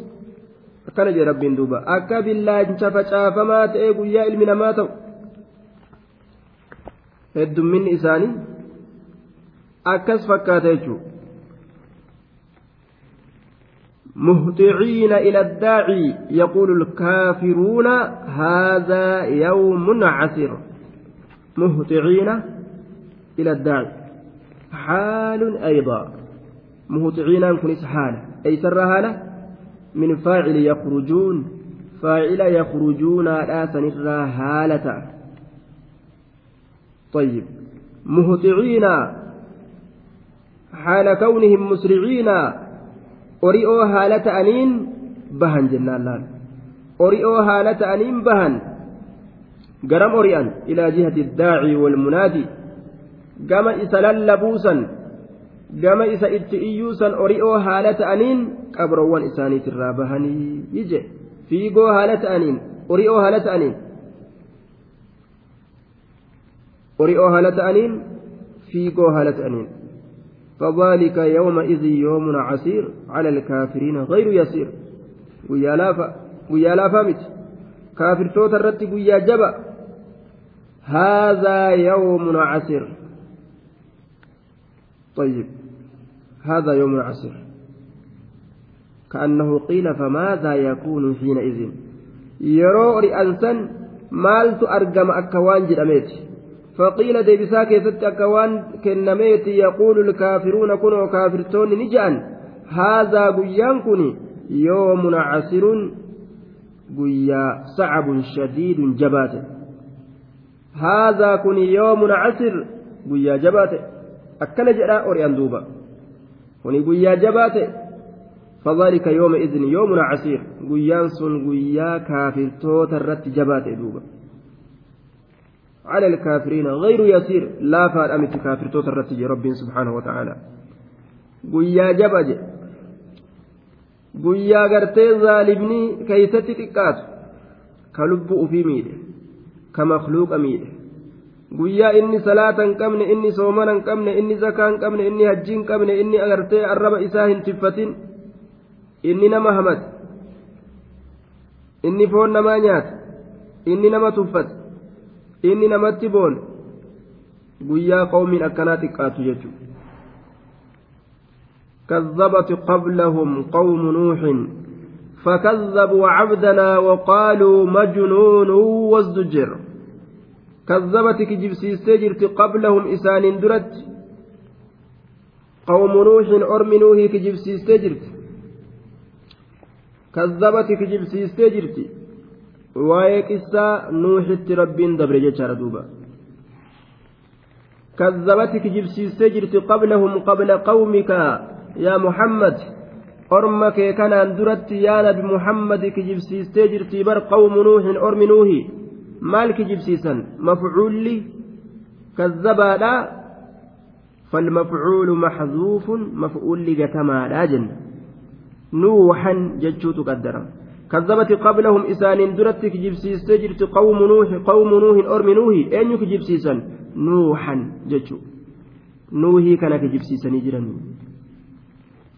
akkana jedhe rabbiin duuba akka billaacha facaafamaa ta'e guyyaa ilmi namaa ta'u heddumminni isaanii akkas fakkaata jechuudha. مهطعين إلى الداعي يقول الكافرون هذا يوم عسر مهطعين إلى الداعي حال أيضا مهطعين كنس حال أي سر هالة من فاعل يخرجون فاعل يخرجون لا سنر هالة طيب مهطعين حال كونهم مسرعين haala ta'aniin bahan jennaan laal ori'oo haala ta'aniin bahan garam ori'an ilaa jihati daaci walmunaadi gama isa lallabuusan gama isa itti iyyuusan ori'oo haala ta'aniin qabroowwan isaaniitirraa bahanii ije fiigoo haala ta'aniin ori'oo haala ta'aniin ori'oo haala ta'aniin fiigoo haala ta'aniin فذلك يومئذ يوم عسير على الكافرين غير يسير. ويا لافا مت كافر توت الرت ويا جبأ. هذا يوم عسير. طيب. هذا يوم عسير. كأنه قيل فماذا يكون حينئذ؟ يرو رئانسا مالت أرقم أكوان جرميتي فقيل ديبسا كيست أكوان كنميت يقول الكافرون كنوا كافرتون نجأن. هذا قيان كني يوم عسر قيا صعب شديد جبات. هذا كني يوم عسر قيا جبات. أكن جرا أوريان دوبا. كني قيا جبات. فذلك يومئذ يوم عسير. قيان سن قيا كافرتوت الرت جبات دوبا. على الكافرين غير يسير لا فارأمت كافر توترتي رب سبحانه وتعالى guyyaa jabaje guyyaa gartee zaalibni keeysatti xiqqaatu ka lubbuu ufii miidhe ka makluuqa miidhe guyyaa inni salaata hin qabne inni soomana hin qabne inni zakaa hin qabne inni hajjii hin qabne inni agartee arraba isaa hin tiffatin inni nama hamate inni foon namaa nyaata inni nama tuffate inni namatti boone guyyaa qawmiin akkanaa xiqqaatu jechuudha. كذبت قبلهم قوم نوح فكذبوا عبدنا وقالوا مجنون وازدجر كذبت كجبسيستي جرت قبلهم إسان درت قوم نوح أرم نوح كجبسيستي جرت كذبت كجبسيستي جرت waa'ee qissaa nuuxitti rabbiin dabre jechaadha duuba كذبت كجبسيستي جرت قبلهم قبل قومك. يا محمد أرمك كان درت يا نبي محمد كجبسيستي جرتي بر قوم نوح أرم نوحي maal kijibsiisan mafcuulli kazzabaadha فالمفعول محذوف مفعول لجتمالا جن. نوحا جتشوت قدر كذبت قبلهم إسان درت كجبسيس تجرت قوم نوح قوم نوح أرم نوح أين كجبسيسا نوحا جتشو. نوحي كان كجبسيسا نجرا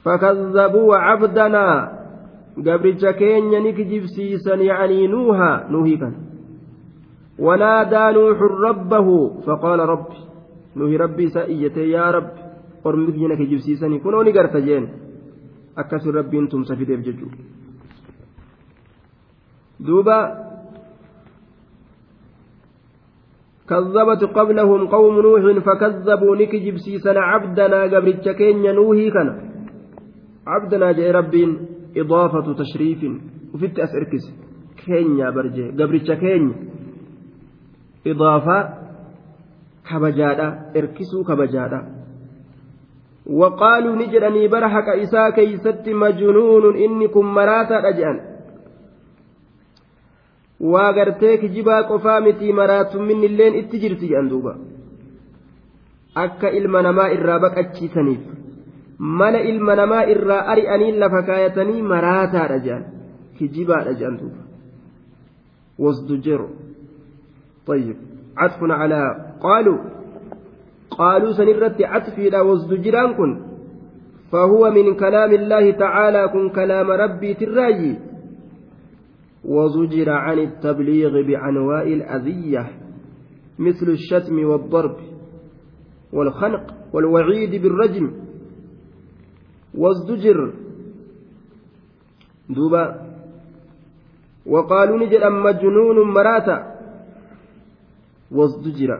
فكذبوا عبدنا. قبل جكين نكجبسيسا يعني نوحا نوحي كان. ونادى نوح ربه فقال رب نوح ربي سئيتي يا رب. ormi biyya kee jibsiisanii kunoo ni garta jeen akkasin rabbiin duuba كذبت قبلهم قوم نوح فكذبوا نكجب سيسنا عبدنا قبرتش كينيا نوحي كان عبدنا جاء رب إضافة تشريف وفي أسركز كينيا برجي قبرتش كينيا kabajaadha waqaaluu ni jedhanii bara haqa isaa keeysatti majnuunun inni kun maraataadha jedhan waa gartee kijibaa qofaa mitii maraatumminni illeen itti jirti jedhan duuba akka ilma namaa irraa baqachiisaniif mala ilma namaa irraa ari'anii lafa kaayatanii maraataadha jedhan kijibaadha jedhan duuba wasdujeru طيب عطف على قالوا قالوا سنرت عطفي لا وزدجران كن فهو من كلام الله تعالى كن كلام ربي تراجي وزجر عن التبليغ بعنواء الأذية مثل الشتم والضرب والخنق والوعيد بالرجم وازدجر دوبا. وقالوا نجد مجنون مراتا وازدجر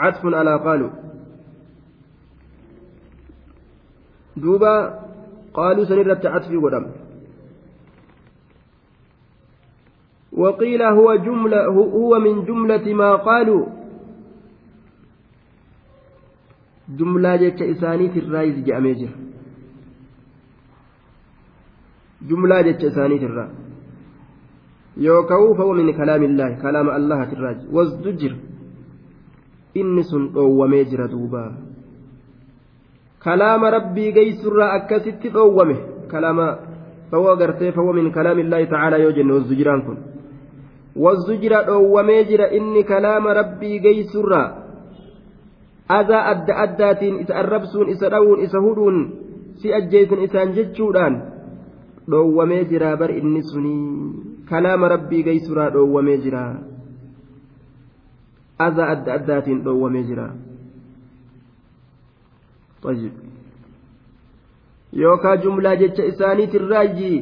عطف على قالوا. دوبا. قالوا سنرت عطفي ودم وقيل هو جملة هو من جملة ما قالوا جملة إساني في الرايز جاميجر جملة جتش إساني في الرايز yookaan fa'uu min kalaamillaahi kalaama allahati irraaji wasdu jira inni sun dhoowwamee jira duuba kalaama rabbii geessurraa akkasitti dhoowwame kalaama fa'uu agartee fa'uu min kalaamillaahi ta'aalaa yoo jenne jira inni kalaama rabbii geessurraa adaa adda addaatiin isa arrabsuun isa dha'uun isa hudhuun si ajjeesan isaan jechuudhaan dhoowwamee jira bar inni sunii. kalaama rabbii geessuraa dhoowwamee jira aza adda addaatiin dhoowwamee jira yookaa jumlaa jecha isaaniitirraayi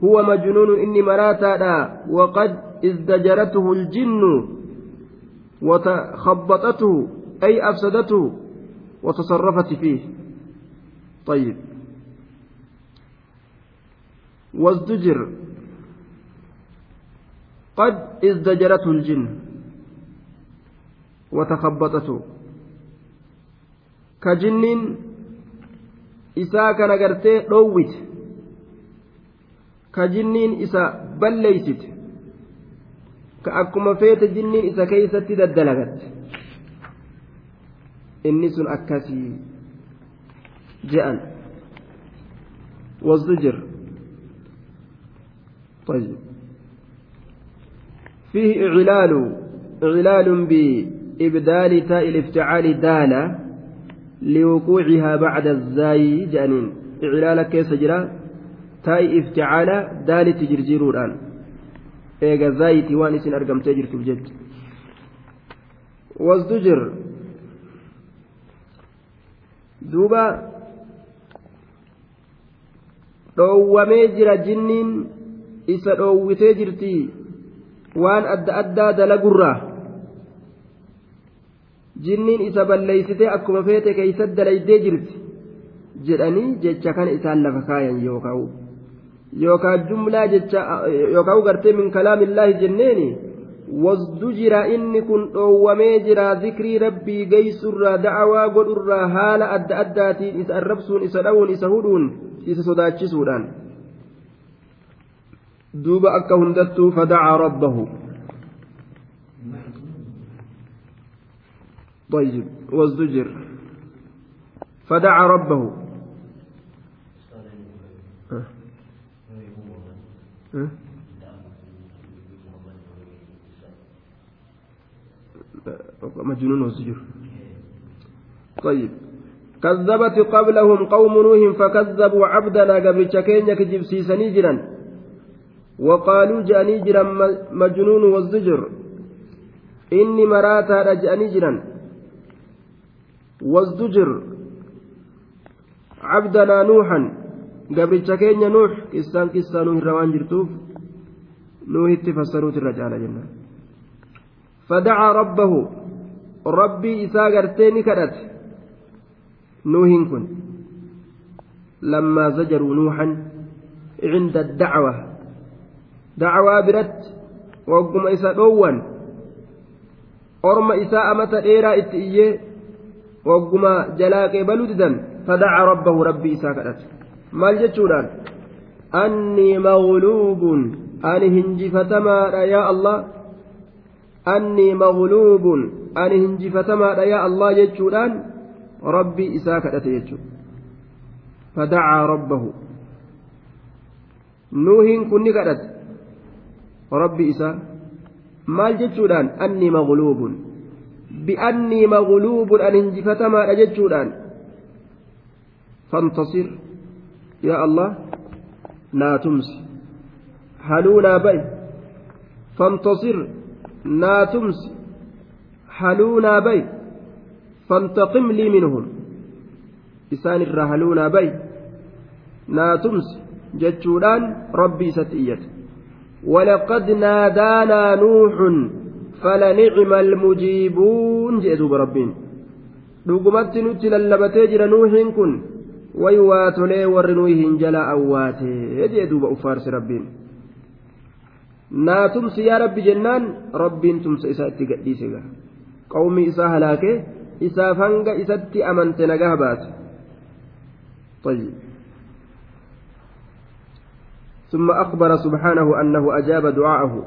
huwa majnuunun inni maraataadha waqad ازدجرته الجن وتخبطته أي أفسدته وتصرفت فيه. طيب. وازدجر. قد ازدجرته الجن وتخبطته. كجن isaa kana gartee dhoowwite ka jinniin isa ka akkuma feete jinniin isa keeysatti daddalagatte inni sun akkasii je'an. Wasdujir طيب فيه إعلال إعلال بإبدال تاء الافتعال دالة لوقوعها بعد الزاي جانين إعلال كيس جرا تاء افتعال دالة تجرجيرو الآن eega zaayitii waan isin argamtee jirtuuf jecha wasdujir. Duuba dhoowwamee jira jinniin isa dhoowwitee jirti waan adda addaa dalagurraa jinniin isa balleeysitee akkuma feete keeysatti dalaydee jirti jedhanii jecha kan isaan lafa kaayan yookaan yookaan jumlaa jecha yookaan gartee min kalaamillaahi jenneeni wasdu jira inni kun dhoowwamee jira zikrii rabbii geessurraa da'awaa godhurraa haala adda addaatiin isa arrabsuun isa dhawuun isa hudhuun isa sodaachisuudhaan. duuba akka hundattuu fadacaa rabbahu طيب وازدجر فدعا ربه مجنون وزجر طيب. كذبت قبلهم قوم نوح فكذبوا عبدنا قبل شكين يكجب سيسني جرا وقالوا جاني جرا مجنون والزجر. إني مراتا جاني جرا والزجر. عبدنا نوحا. قبل كينيا نوح كسان كسان نوح روان جرتوف نوح اتفسروت الرجال جنة فدعا ربه ربي إسا قرتين كدت نوح كن لما زجروا نوحا عند الدعوة dacwaa biratti wagguma isa dhoowwan orma isaa amata dheeraa itti iyyee wagguma jalaa qeebaluu didan fadaca rabbahu rabbii isaa kadhate maal jechuudhaan annii magluubun ani hinjifatamaadha yaa allah annii magluubun ani hinjifatamaadha yaa allah jechuudhaan rabbii isaa kadhate jechuudha fadacaa rabbahu nuuhiin kun ni kadhate rabbi isaa maal jechuudhaan anni magluubun bi'annii magluubun an hinjifatamaadha jechuudhaan fantasir naa tumsi haluu naa ba'i fantasir naa tumsi haluu naa ba'i fantaqim lii minhum isaan irraa haluu naa ba'i naa tumsi jechuudhaan rabbi isatti iyyate ولقد نادانا نوح فلنعم المجيبون جئتوا بربين dhugumatti nutti lallabatee jira nuuhiin way waatolee warri nuuhiin jala awwaatee jee duuba uffaarsi rabbiin naa tumsi yaa rabbi jennaan rabbiin tumsa isaa itti gadhiise gaa qawmii isaa halaakee isaaf hanga isatti amante nagaa طيب ثم أخبر سبحانه أنه أجاب دعاءه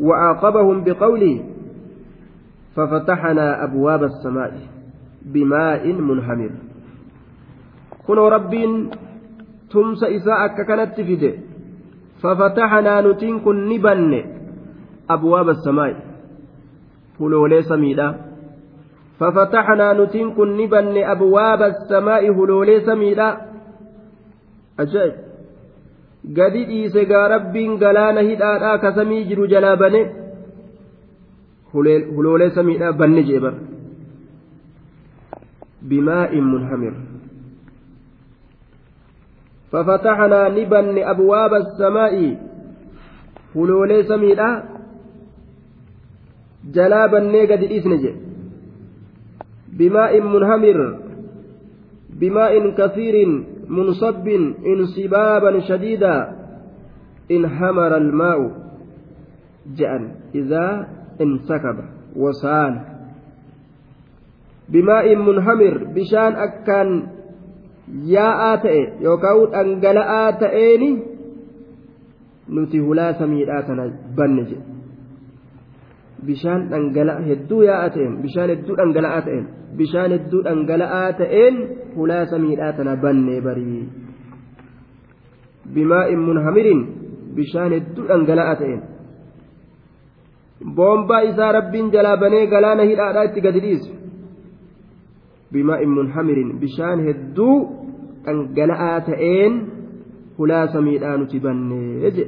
وعاقبهم بقوله ففتحنا أبواب السماء بماء منهمر كن رب تمس إساء كانت فيده ففتحنا نتين كن نبن أبواب السماء هلولي سميدا ففتحنا نتين كن نبن أبواب السماء هلولي سميدا أجل gadi dhiise gaa rabbiin galaana hidhaadhaa ka samii jiru jalaa bane huloolee samiidhaa banne jee bara bimaa'in munhamir ففتحنا نبن أبواب السماء. فلولي سميدا. جلابا نيقد الإسنج بماء منهمر. بماء كثير منصب انصبابا شديدا. انهمر الماء. جأن إذا انسكب وسال. بماء منهمر. بشان أكان yaa'aa ta'e yookaan dhangala'aa ta'eeni nuti hulaa samiidhaa tana banne jedhe bishaan dhangala'a hedduu yaa'aa ta'een bishaan hedduu dhangala'aa ta'een bishaan hedduu dhangala'aa ta'een hulaa samiidhaa tana bannee barii bimaa'in munhamirin bishaan hedduu dhangala'aa ta'een boombaa isaa rabbiin jalaa banee galaana hidhaadhaa itti gadi dhiisu bimaa'in munhamirin bishaan hedduu dhangala'aa ta'een hulaa samiidhaa nuti bannee jedhe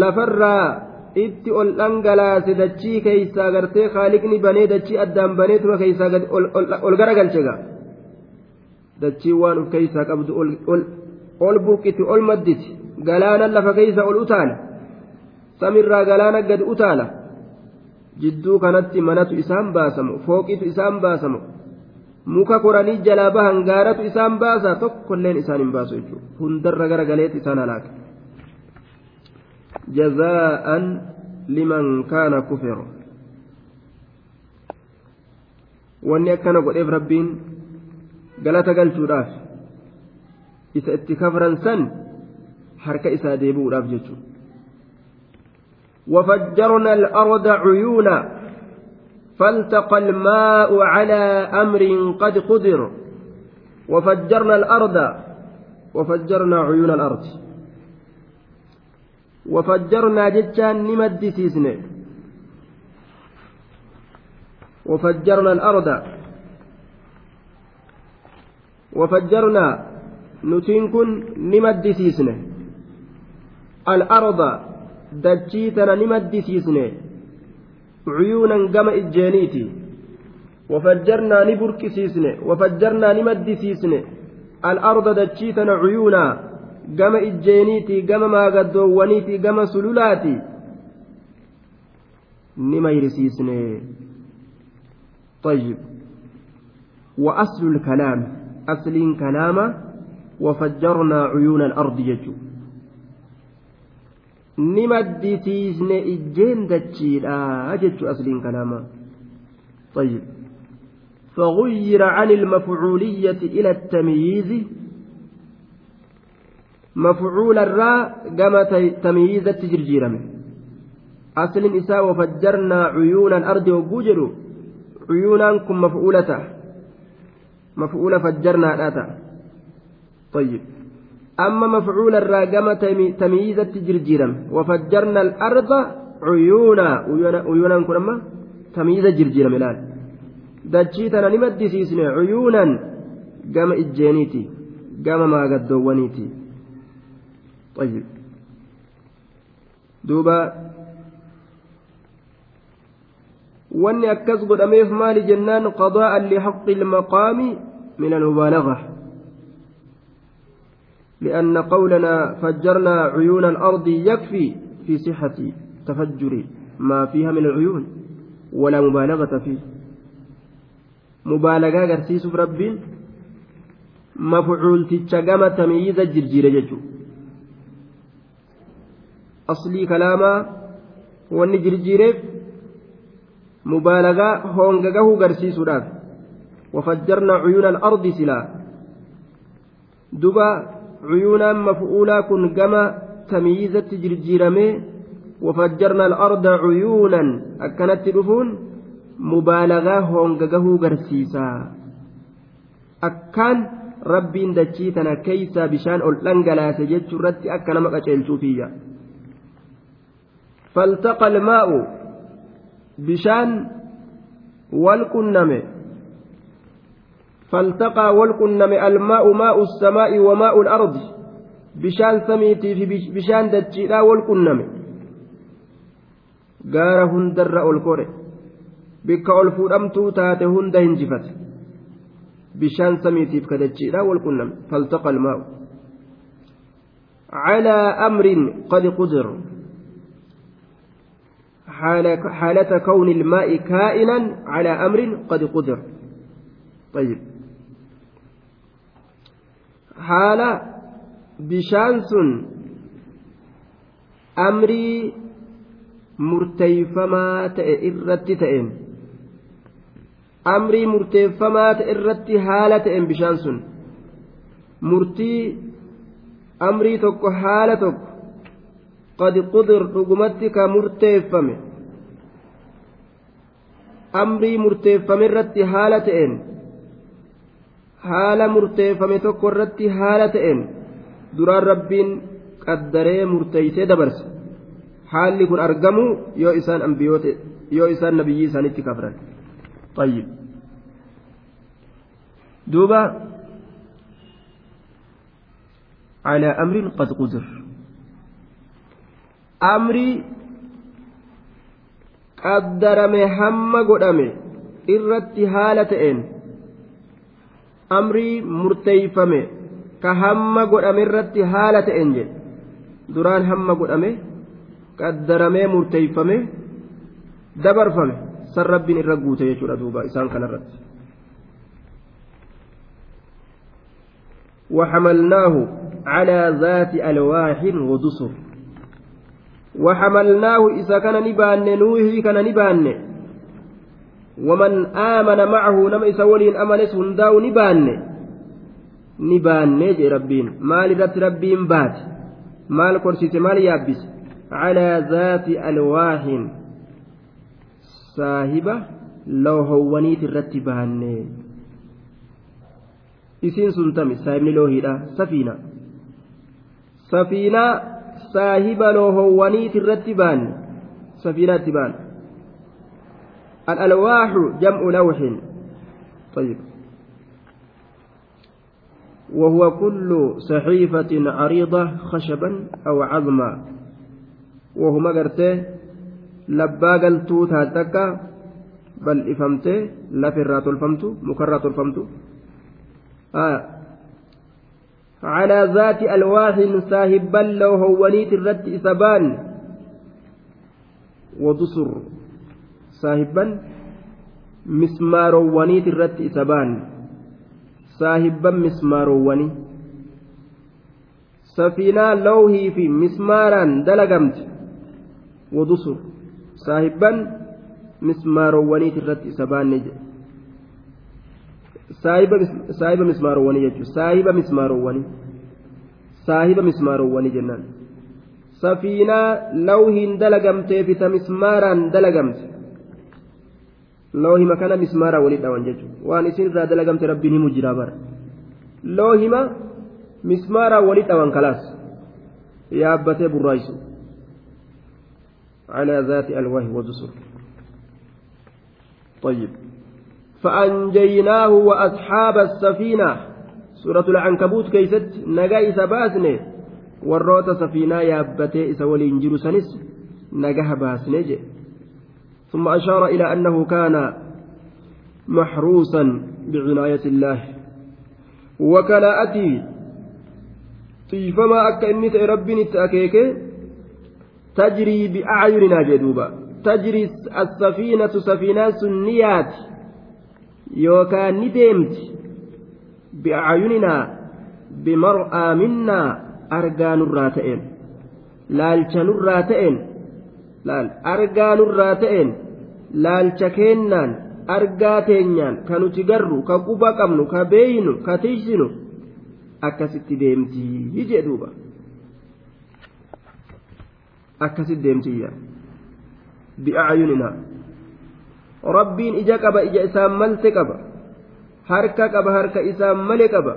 lafarraa itti ol dhangalaase dachii keeysaa gartee kaaliqni banee dachii addaan baneetuma keeysaa ol garagalche gaa dachii waan uf keeysaa qabdu ol burqiti ol madditi galaanan lafa keeysa ol utaala samirraa galaana gad utaala jidduu kanatti manatu isaan baasamu fooqitu isaan baasamu. Muka koranii jalaa bahan gaaratu isaan baasa tokkolleen isaan hin baasu jechuudha. Hundarra gara galeetti isaan halaaka. Jazaa'an liman kaana kufero wanni akkana godheef rabbiin galata galchuudhaaf isa itti kafran san harka isaa deebi'uudhaaf jechuudha وفجرنا الأرض عيونا فالتقى الماء على أمر قد قدر وفجرنا الأرض وفجرنا عيون الأرض. وفجرنا جتان نمد سيسنة. وفجرنا الأرض. وفجرنا نتنكن نمد الأرض دجيتنا نمد سيسنة عيونا قم إجانيتي وفجرنا نبرك سيسنة وفجرنا نمد سيسنة الأرض دجيتنا عيونا قم إجانيتي قم ما قدوانيتي قم سلولاتي نما يرسيسنة طيب وأصل الكلام أصل كلام وفجرنا عيون الأرض يجو ni maddisiisne ijjeen dachiidha jechu asliin kalaama طيب فغير عن المفعولية إلى التمييز مفعول الراء كما تمييز التجرجيرم أصل النساء وفجرنا عيون الأرض وجوجر عيونكم مفعولته مفعول فجرنا الآتا طيب أما مفعول الراقمة تمييزة جرجيرا وفجرنا الأرض عيونا. عيونا كنما تمييزة جرجيرا ملال دجيتنا نمد سيسنا عيونا. قام إجانيتي قام ما قد طيب. دوبا. wanni akkas godhameef maali jennaan qadaa'an lixaqi ilmaqaami min almubaalaga لأن قولنا فجرنا عيون الأرض يكفي في صحة تفجر ما فيها من العيون ولا مبالغة فيه. مبالغة قرسيس ربين مفعول تتشقم تمييز الجرجير ججو. أصلي كلاما جرجيريف مبالغة هونغغه قرسيس وفجرنا عيون الأرض سلا. دبا kun gama tamyiizatti jirjiiramee wafajjarna al-arda cuyuunan akkanatti dhufuun mubaalagaa hoongagahuu garsiisa akkaan rabbiin dachii tana keeysaa bishaan ol dhangalaase jechuu irratti akka nama qaceelchuufiyya faltaqa almaa'u bishaan wal qunname فالتقى والقنم الماء ماء السماء وماء الأرض بشان سميتي في بشان دجيلا hundarra ol kore bikka ol fuudhamtuu taate hunda hinjifate bishaan samiitiif kadachiidha wal qunname faltaqa almaa'u calaa amrin qad qudir حالة كون الماء كائنا على أمر قد قدر طيب haala bishaan sun amrii murteeyfamaa ta'e irratti ta'een amrii murteeffamaa ta'e irratti haala ta'een bishaan sun murtii amrii tokko haala tokko qad qudir dhugumatti ka murteeffame amrii murteeffame irratti haala ta'een haala murteeffame tokko irratti haala ta'een duraan rabbiin qaddaree murteeysee dabarse haalli kun argamu yoo isaan ambiyoota yoo isaan nabiyyii isaanitti kafran طيب دوبا على أمر قد قدر أمري qaddarame hamma godhame irratti haala ta'een amrii murteeyfame ka hamma godhame irratti haala ta'een jedhe duraan hamma godhame qaddaramee murteeyfame dabarfame san rabbiin irra guute jechuudha duuba isaan kanarratti وحملناه على ذات ألواح ودسر وحملناه إذا كان نبان نوحي كان نبان ومن آمن معه نما إذا ولين أمنس هنداو نبان. نبان نجي ربين. مال ذات ربين بات. مال كرسيت مال يابس. على ذات ألواح. صاحبة لو هونيت الرتبان isiin sun tami saahibni loohiidha safiina safiinaa saahiba loohowwaniiti irratti baanne safiinaatti baan الألواح جمع لوح. طيب. وهو كل صحيفة عريضة خشبا أو عظما. وهو مقرته لبا قلتو تاتكا بل إفهمته لا فرات الفمت مكرات الفمت. آه. على ذات ألواح ساهبا لو هونيت الرد إسبان ودسر. saahibban mismaaroowwaniiti irratti isa ba'an saahibban mismaaroowwanii safiinaa lawhii fi mismaaraan dalagamte. Wadusur saahibban mismaaroowwaniiti irratti isa baanne saahiba mismaaroowwanii jechuudha saahiba mismaaroowwanii saahiba mismaaroowwanii jennaan. Safiinaa lawhiin dalagamtee fita mismaaraan dalagamte. Loohima kana mismaaraan waliin dhawan jechuudha waan isin irraa dalagamte rabbiin himu jira bara loohima mismaaraan waliin dhawan kalaas yaabbatee burraayisu على ذات ألواه ودسر طيب فأنجيناه وأصحاب السفينة سورة العنكبوت كيست نجا إسا safiinaa yaabbatee isa waliin jiru sanis nagaha baasnee jedhe ثم أشار إلى أنه كان محروسا بعناية الله. وكلاءتي طيفما أكا إني ربي نتأكيك تجري بأعيننا جدوبا. تجري السفينة سفينة سنيات yookaan ni deemti bi'aayuninaa bimar'aa minnaa argaa nurraa ta'een ta'een argaa nurraa ta'een laalcha keennaan argaa teenyaan ka nuti garru ka quba qabnu ka beeynu ka tiisinu akkasitti deemtii jedhuuba akkasitti deemtiyya bi'aayuninaa rabbiin ija qaba ija isaan malte qaba. Harka qaba harka isaan male qaba.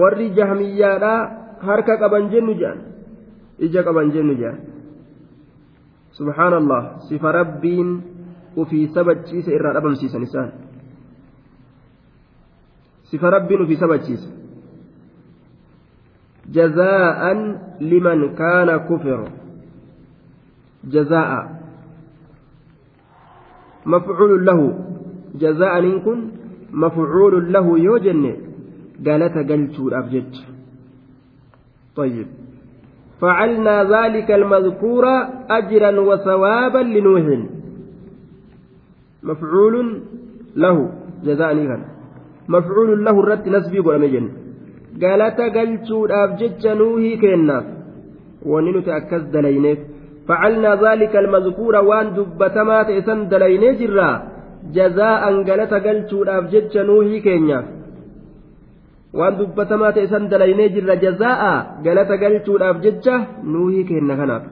Warri jahmiyyaadhaa harka qaban jennu jedhan ija qaban jennu jedhan subhaanallah sifa rabbiin ufii sabachiisa irraa dhabamsiisan isaan sifa rabbiin ufii sabachiisa جزاء لمن كان كفر جزاء مفعول له جزاء إن مفعول له يوجن قالت قلت أبجد طيب فعلنا ذلك المذكور أجرا وثوابا لنوح. مفعول له جزاء نيغان. مفعول له الرد نسبي قول قالت قلت أبجد نوحي كيناف وننت أكز دلينيف. فعلنا ذلك المذكور وان دبتما تئسن دليني جرا. جزاء قلت قلتو أفجج نوحي كينيا وان دبتما تئسن دليني جرا جزاء قلت قلتو أفجج نوحي كينيا كناف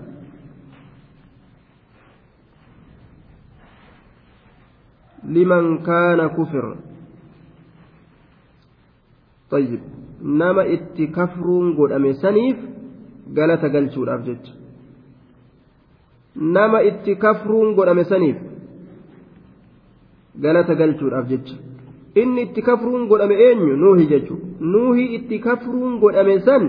لمن كان كفر طيب نما اتكفرون قد أمسنيف قلت قلتو أفجج nama itti kafruun godhame saniif galata galchuudhaaf jecha Inni itti kafruun godhame eenyu nuuhi jechuudha nuuhi itti kafruun godhame san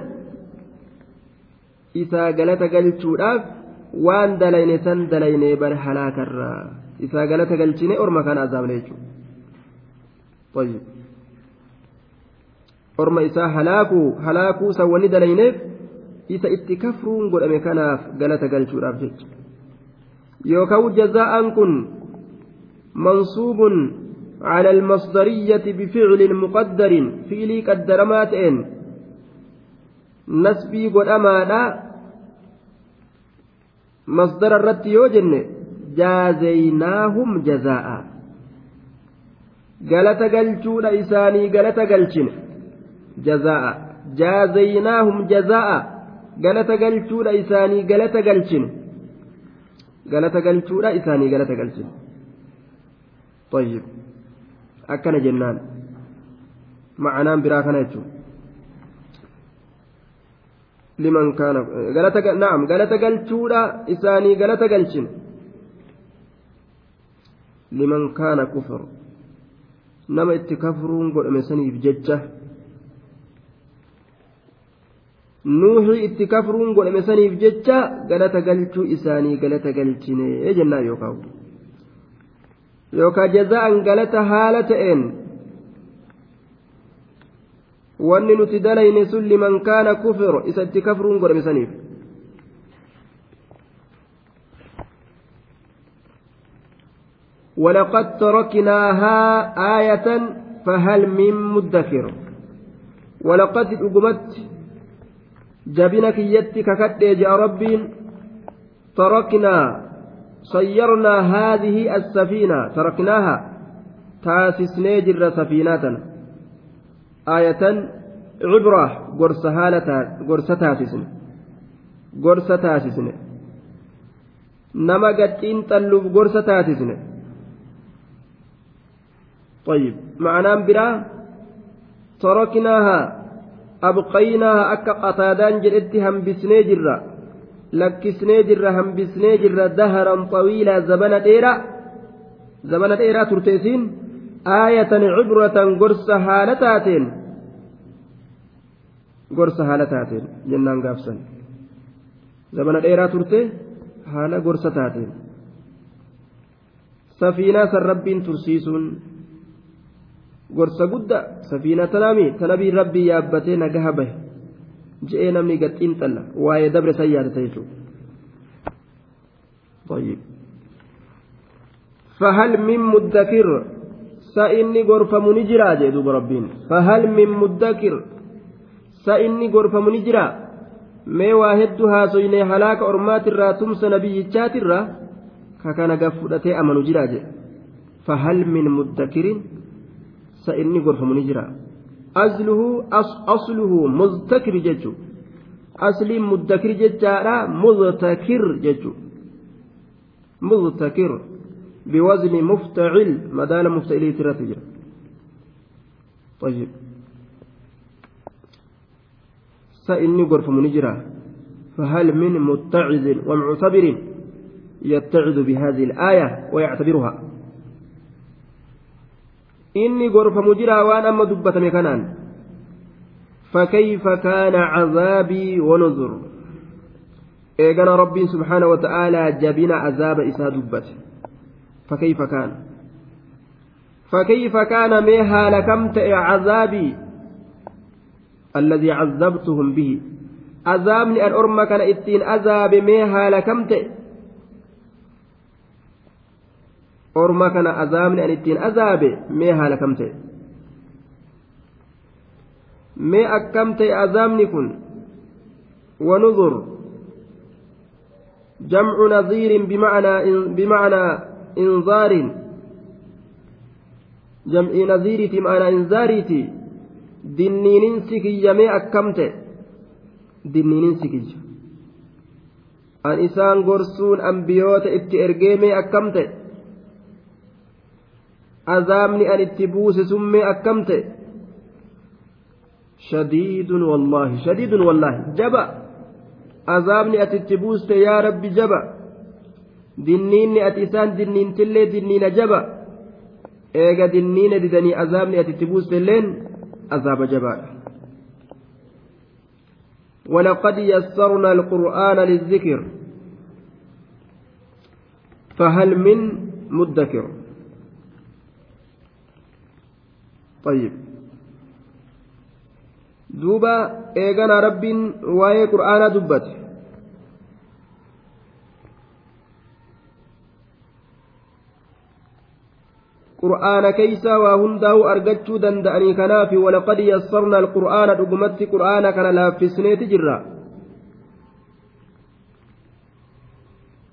isaa galata galchuudhaaf waan dalayne san dalayne bar halaakarraa isaa galata galchine orma kana azaabne jechuudha orma isaa halaakuu halaakuu san dalayneef isa itti kafruun godhame kanaaf galata galchuudhaaf jecha yookaan jazaa'aan kun mansuubun على المصدرية بفعل مقدر فعلي قدر ماتئن نسبي قد مصدر الرد يوجن جازيناهم جزاء galata galchuudha isaanii galata galchine jazaa'a jaazaynaahum jazaa'a galata galchuudha isaanii galata galchine galata galchuudha isaanii galata galchine طيب akkana jennaan. Ma'anaan biraa kana jechuun. Liman kaana galata naam galata galchuudha isaanii galata galchin. Liman kaana kufur nama itti kafruun godhame saniif jecha. Nuuhii itti kafruun godhame saniif jecha galata galchuu isaanii galata galchine jennaan yookaan yookaan jaza'an galata haala ta'een wanni nuti dalayne sun liman kaana kufir isa itti kafruun godhame saniif ولقد تركناها آية فهل من مدكر ولقد أقمت جبنك يتك جاء ربي تركنا صيرنا هذه السفينة تركناها. تاسسني جر سفينة آية عبرة قرص هالة قرص تاسسن قرص تاسسن نما قد انتلوا قرص تاسسن طيب معناه برا؟ تركناها. أبقيناها أكا قتادان جلدت هم بسني جرّا lakkisnee jirra hambisnee jirra daharan xawiilaa zabana dheeraa zabana dheeraa turteesiin aayatan cibratan gorsa haala taateen gorsa haala taateen jennaan gaafsan zabana dheeraa turte haala gorsa taateen safiinaa san rabbiin tursiisuun gorsa gudda safiina tanaami tanabii rabbii yaabbatee nagaha bahe je'ee namni gaxiin xalla waa'ee dabre san yaadata jechuudha. طيب فهل من مدكر سإني غرفة منجرا جدوب ربين فهل من مدكر سإني غرفة منجرا mee waa hedduu haasoynee halaaka ormaatirraa tumsa nabiyyichaatirraa ka kana gaf fudhatee amanu jiraa jedhe fahal min muddakirin sa asluhu muztakir jechu asliin muddakir jechaadha muztakir jechu muztakir biwazni muftacil madaala muftacilii irratti jira طيب سإني غرف منجرة فهل من متعظ ومعتبر يتعظ بهذه الآية ويعتبرها إني غرف مجرى وأنا أما دبة مكانان فكيف كان عذابي ونذر إيقنا ربي سبحانه وتعالى جبنا عذاب إسا دبت فكيف كان فكيف كان ميها لكمت عذابي الذي عذبتهم به عذابني أن أرمى كان إتين عذاب ميها لكمت أرمى كان عذابني أن إتين عذاب ميها لكمت مي أكمت عذابني كن ونذر جمع نظير بمعنى بمعنى إنذار جمع نظيرتي معنى إنذارتي kiyyamee akkam ta'e? Dinniininsi kiyya. An isaan gorsuun ambiyoota itti ergeemee akkam ta'e? Azaabni an itti buuse summee akkam ta'e shadiidun wallaahi shadiidun wallaahi jaba azaabni ati itti buuste yaa rabbi jaba dinniinni ati isaan dinniintillee dinniina jaba eega dinniina didanii azaabni ati itti buustelleen azaaba jabaadha ولقد يسرنا القرآن للذكر فهل من مدكر duuba eeganaa rabbiin waa'ee qur'aanaa dubbate qur'aana keeysaa waa hundaa'u argachuu danda'anii kanaaf walaqad yassarna alqur'aana dhugumatti qur'aana kana laaffisneeti jirra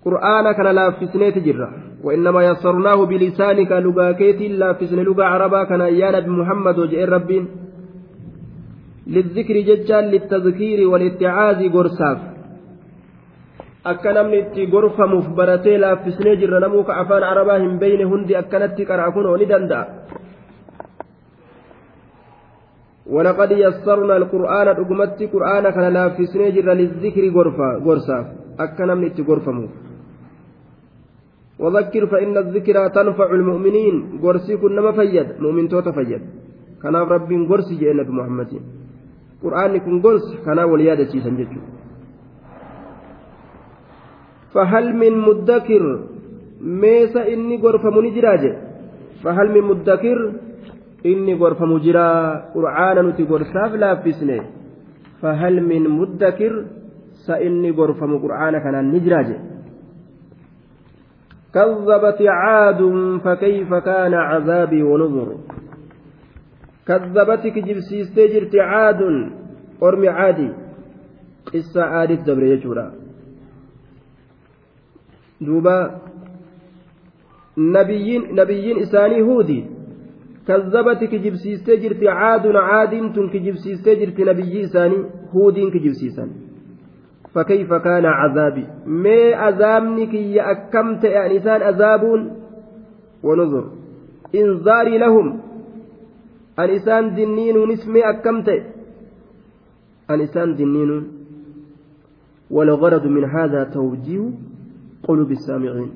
qur'aana kana laaffisneeti jirra وإنما يسرناه بلسانك لغاكيتي لا فسن لغة عربا كان يا نبي محمد وجئ ربين. للذكر ججال للتذكير والاتعاذ قرساف akka namni itti gorfamuuf baratee laaffisnee jirra namuu ka afaan arabaa hin beyne hundi akkanatti qara'a kunoo ni ولقد يسرنا القرآن أقمت قرآن كان لا في سنجر للذكر غرفا غرسا أكنا من غرفمو وذكر فإن الذكرى تنفع المؤمنين. غرسي كنا ما فيد. مؤمن توتا فيد. كان رب غرسي جئنا بمحمد قرآن كن غرس كان وليادة سيسن جتشو فهل من مدكر؟ ميس إني غرفم نجراج فهل من مدكر؟ إني غرفم جرا قرآن نتي غرساف لا فيسني فهل من مدكر؟ سإني غرفم قرآن كان نجراج. كذبت عاد فكيف كان عذابي ونذر كذبتك جبسيستي جرت عاد أرمي عادي قصة عادت دبر يجورا duuba nabiyyiin nabiyyiin isaanii huudi kazzabati kijibsiistee jirti caadun caadiin tun kijibsiistee jirti nabiyyii isaanii huudiin kijibsiisan فكيف كان عذابي ما عذابني كي أكمت يعني إنسان عذاب ونذر إنذاري لهم الإنسان دنين نسمي أكمت الإنسان دنين والغرض من هذا توجيه قلوب السامعين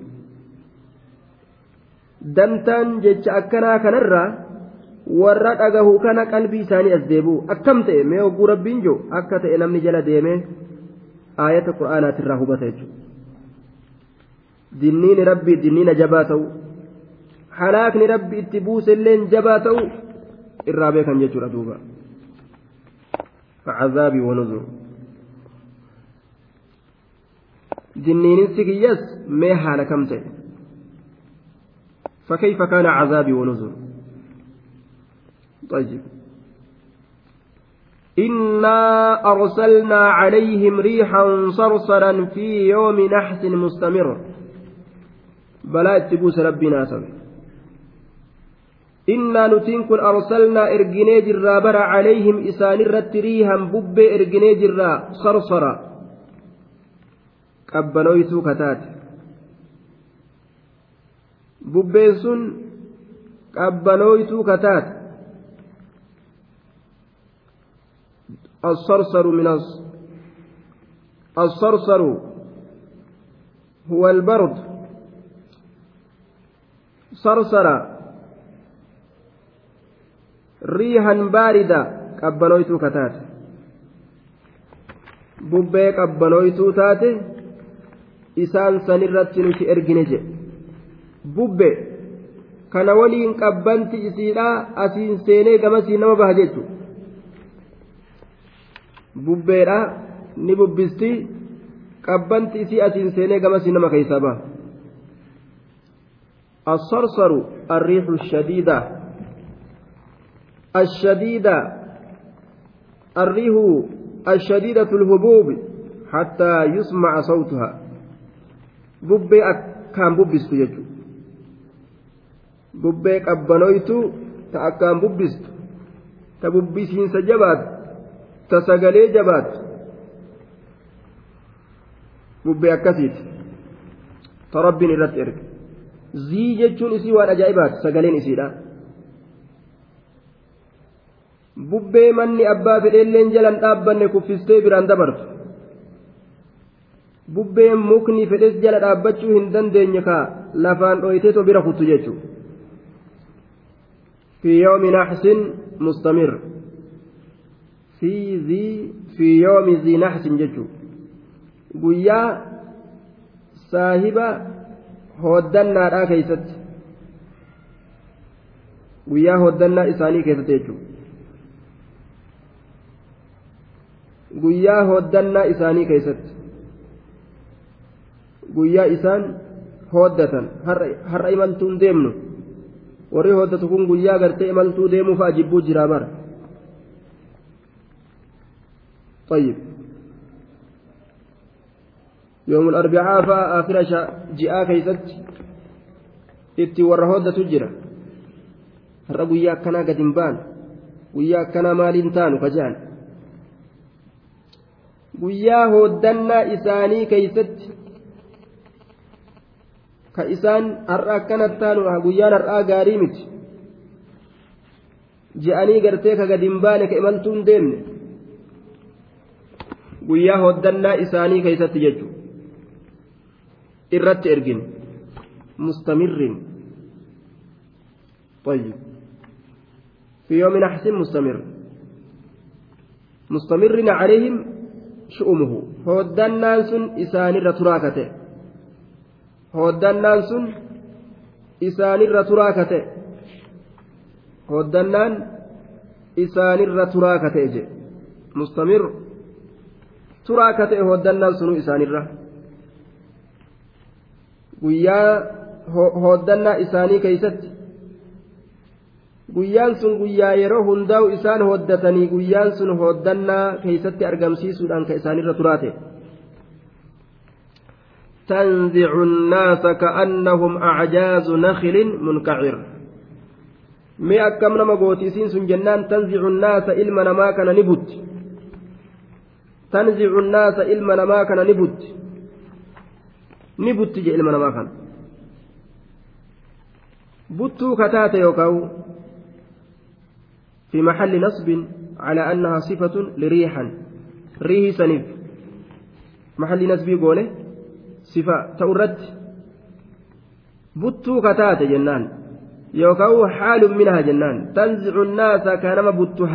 warra dhagahu kana qalbii isaanii as deebi'u akkam ta'e mee hogguu rabbiin jiru akka ta'e namni jala deemee aayata qura'aanaatirraa hubata jechuudha dinniini rabbii dinniina jabaa ta'u halaakni rabbi itti buuselleen jabaa ta'u irraa beekan jechuudha duuba facazaabii wanuzur dinniininsi kiyyas mee haala kam ta'e فكيف كان عذابي ونذر طيب إنا أرسلنا عليهم ريحا صرصرا في يوم نحس مستمر. بلا اتبوس ربنا سبي إنا نتنكن أرسلنا إرجنيج الرابر عليهم إسان الرت ريحا بب إرجنيج الرا صرصرا. qabbanoytuu kataate bubbeen sun qabbanoytuu kataate الصرصر من الصرصر هو البرد صرصر ريحا باردة قبلويتو كتات ببي قبلويتو تاتي isaan sanirratti nuti ergine jedhe bubbe kana waliin qabbanti isiidha asiin seenee gamasii nama baha jechu bubbeedha ni bubbisti qabbanti isii asiin seenee gamasii nama keeysaa baha الصرصر الريح الشديدة الشديدة الريح الشديدة الهبوب حتى يسمع صوتها bubbee akkaan bubbistu jechuudha bubbee qabbanoytu ta akkaan bubbistu ta bubbisiinsa jabaatu bubbee akkasiiti ta rabbiin irratti erge zii jechuun isii waan ajaa'ibaati sagaleen isiidha bubbee manni abbaa fedheelleen jalan dhaabbanne kuffistee biraan dabartu bubbeen mukni fedhes jala dhaabbachuu hin dandeenye ka lafaan dhoyteetoo bira kuttu jechuudha fi yoomi naxsin mustamir fi zii fi yoomi zii naxsin jechuudha guyyaa saahiba hooddannaadhaa keeysatti guyyaa hooddannaa isaanii keessatti jechuudha guyyaa hooddannaa isaanii keessatti guyyaa isaan hooddatan har'a imaltuun deemnu warri hooddatu kun guyyaa gartee imaltuu deemuu fa'a jibbuu jiraa bara طيب يوم الأربعاء فآخر جاء har'a guyyaa akkanaa gad hin baanu guyyaa akkanaa maaliin taanu kajaan guyyaa hooddannaa isaanii keeysatti ka isaan har'a akkana taanu guyyaan har'aa gaarii miti je'anii gartee ka gad hin baane ka imaltuun deemne guyyaa hoddannaa isaanii keessatti jechuun irratti ergin. Mustamirrin. Fi yoomin ahsin mustamir. Mustamirrin caleehim shu'umuhu. Hoddannaan sun isaanirra turaakate. Hoddannaan sun isaanirra turaakate. Hoddannaan isaanirra turaakate jedhe mustamir. الرتراكته مستمر turaakate hoddannaan sunu isaanirra guyyaa hoddannaa isaanii keeysatti guyyaan sun guyyaa yeroo hundaa'u isaan hoddatanii guyyaan sun hoddannaa keeysatti argamsiisuudhaan ka isaanirra turaate تنزع الناس كأنهم أعجاز نخل منكعر مي أكم نما قوتيسين سن جنان تنزع الناس إلما نما كان نبت تنزع الناس إلما نما كان نبت. نبت جي إلما نما كان بتو كتات يوكاو في محل نصب على أنها صفة لريحا. ريه سنيف. محل نصب يقوله صفة تورد. بتو كتات جنان. يوكاو حال منها جنان. تنزع الناس كانما بتو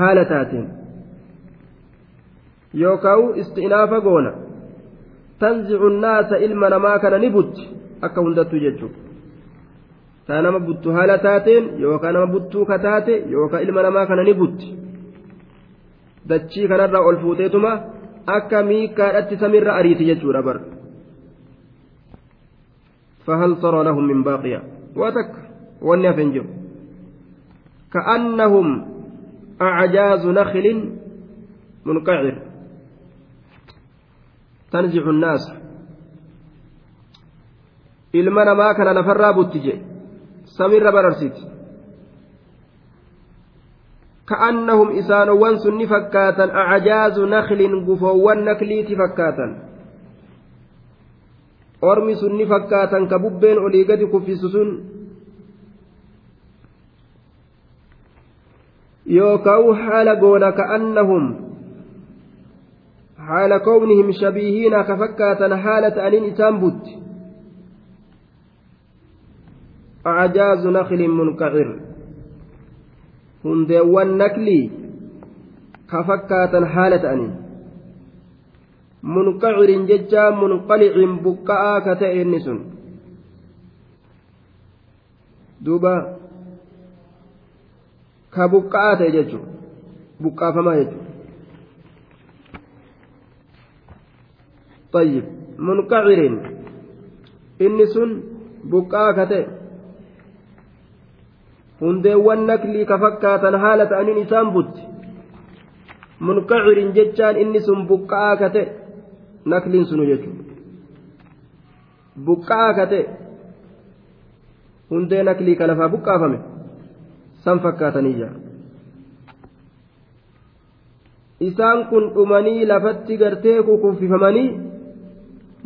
حالتات يوكاو استئناف قونا تنزع الناس إلما نما كان نبت أكا هندتو ججو taa nama buttu haala taateen yookaan nama buttuu kataate yookaan ilma namaa kana ni butti dachii kanarraa ol fuuteetuma akka miikaadhatti samirra ariiti jechuudha bar فهل ترى لهم من باقية وتك والنافن جو كأنهم أعجاز نخل منقعر تنزع الناس ilma namaa kana lafarraa butti jee samirra bararsiti isaanowwan sun ni fakkaatan acjaazu naklin gufoowwan nakliiti fakkaatan ormi sun ni fakkaatan ka bubbeen olii gadi kuffisu sun yookaan shabiihiina ka fakkaatan haala ta'aniin isaan butti أعجاز نخل منكعر. هندوان نكلي كفكاتا حالة أني منكعر ججا منقلع بكاء كتئن سن. دوبا كبكاء تججو. بكاء فما يجو طيب منكعر إني سن بكاء كتئ hundeewwan naklii ka fakkaatan haala ta'aniin isaan butti munqacirin jechaan inni sun buqqa'aa ka ta'e nakliin sunu jechuudha buqqa'aa ka ta'e hundee naklii ka lafaa buqqaafame san fakkaatanii jira isaan kun dhumanii lafatti gartee kukuffifamanii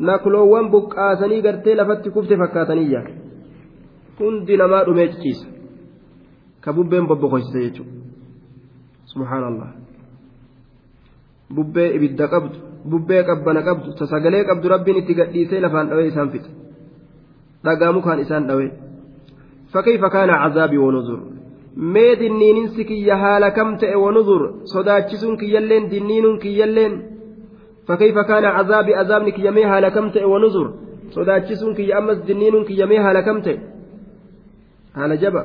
nakuloowwan buqqaasanii gartee lafatti kufte fakkaataniyya hundi namaa dhumee ciciisa ka bubbeen bobbokoysise jechuudha. Subhaanallah. Bubbee ibidda qabdu bubbee qabbana qabdu tasagalee qabdu rabbiin itti gadhiisee lafaan dhawee isaan fixe. Dhagaa mukaan isaan dhawee. Fakkii fakkaana cazaabii wanuzur. Mee dinniinin si kiyya haala kam ta'e wanuzur? Sodaachisuun kiyyalleen dinniinuun kiyyalleen. Kam ta'e wanuzur sodaachisuun kiyya ammas dinniinuun kiyya mee haala kam ta'e haala jaba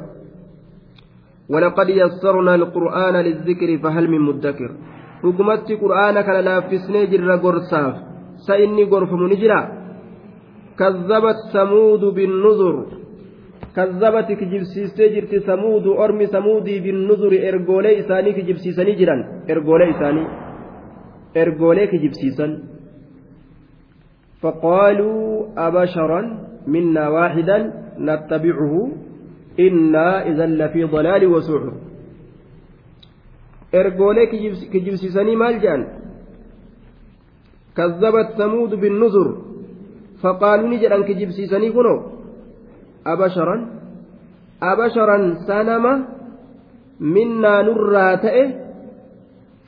ولقد يسرنا القرآن للذكر فهل من مدكر dhugumatti qur'aana kana laaffisnee jirra gorsaaf sa inni gorfamu ni jira kazzabat samuudu binnuzur kazzabati kijibsiistee jirti samuudu ormi samuudii binnuzuri ergoolee isaanii kijibsiisanii jiran ergoolee kijibsiisan فقالوا أبشرا منا واحدا نتبعه إنا إذا لفي ضلال وسعر kazzabat samuudu binnuzur faqaaluu ni jedhan kijibsiisanii kunoo abasharan abasharan sanama minnaa nurraa ta'e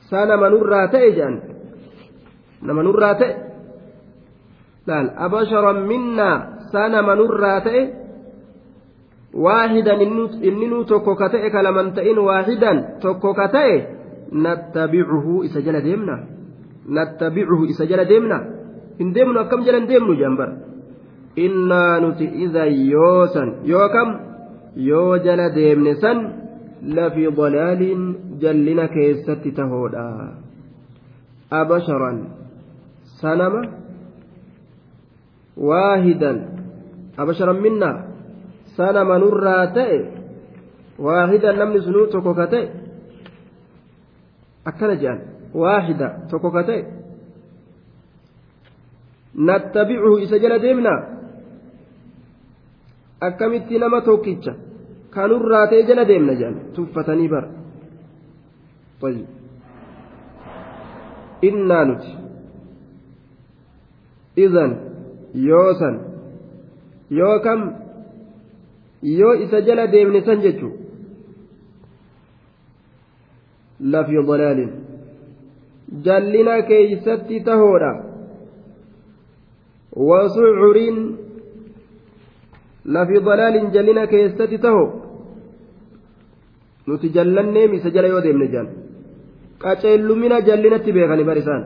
sanama nurraa ta'e jedhan nama nurraa ta'e laal abasharan minnaa sanama nurraa ta'e waahidan inni nuu tokko ka ta'e kalaman ta'in waahidan tokko ka ta'e nattabicuhu isa jala deemna nattabicuhu isa jala deemna hin deemnu akkam jala hin deemnu jambar innaa nuti idan yoosan yoo kam yoo jala deemne san lafi dalaaliin jallina keessatti tahoodha abasharan sanama waahidan. Abasharan minna. Sanama nurraa ta'e waahidan namni sunuu tokko ka ta'e. Akkana jedhan waahida tokko ka ta'e. Nattabicuhu isa jala deemna? Akkamitti nama tokkicha? Kanurraa ta'e jala deemna jedhan tuffatanii bara. Innaa nuti idan yoosan yoo kam yoo isa jala deemne san jechuun lafi dalaalin jallina keeysatti tahoodha wasucuriin lafi dalaalin jallina keessatti taho nuti jallanneem isa jala yoo deemne jaan qaceellumina jallinatti beekani bar isaan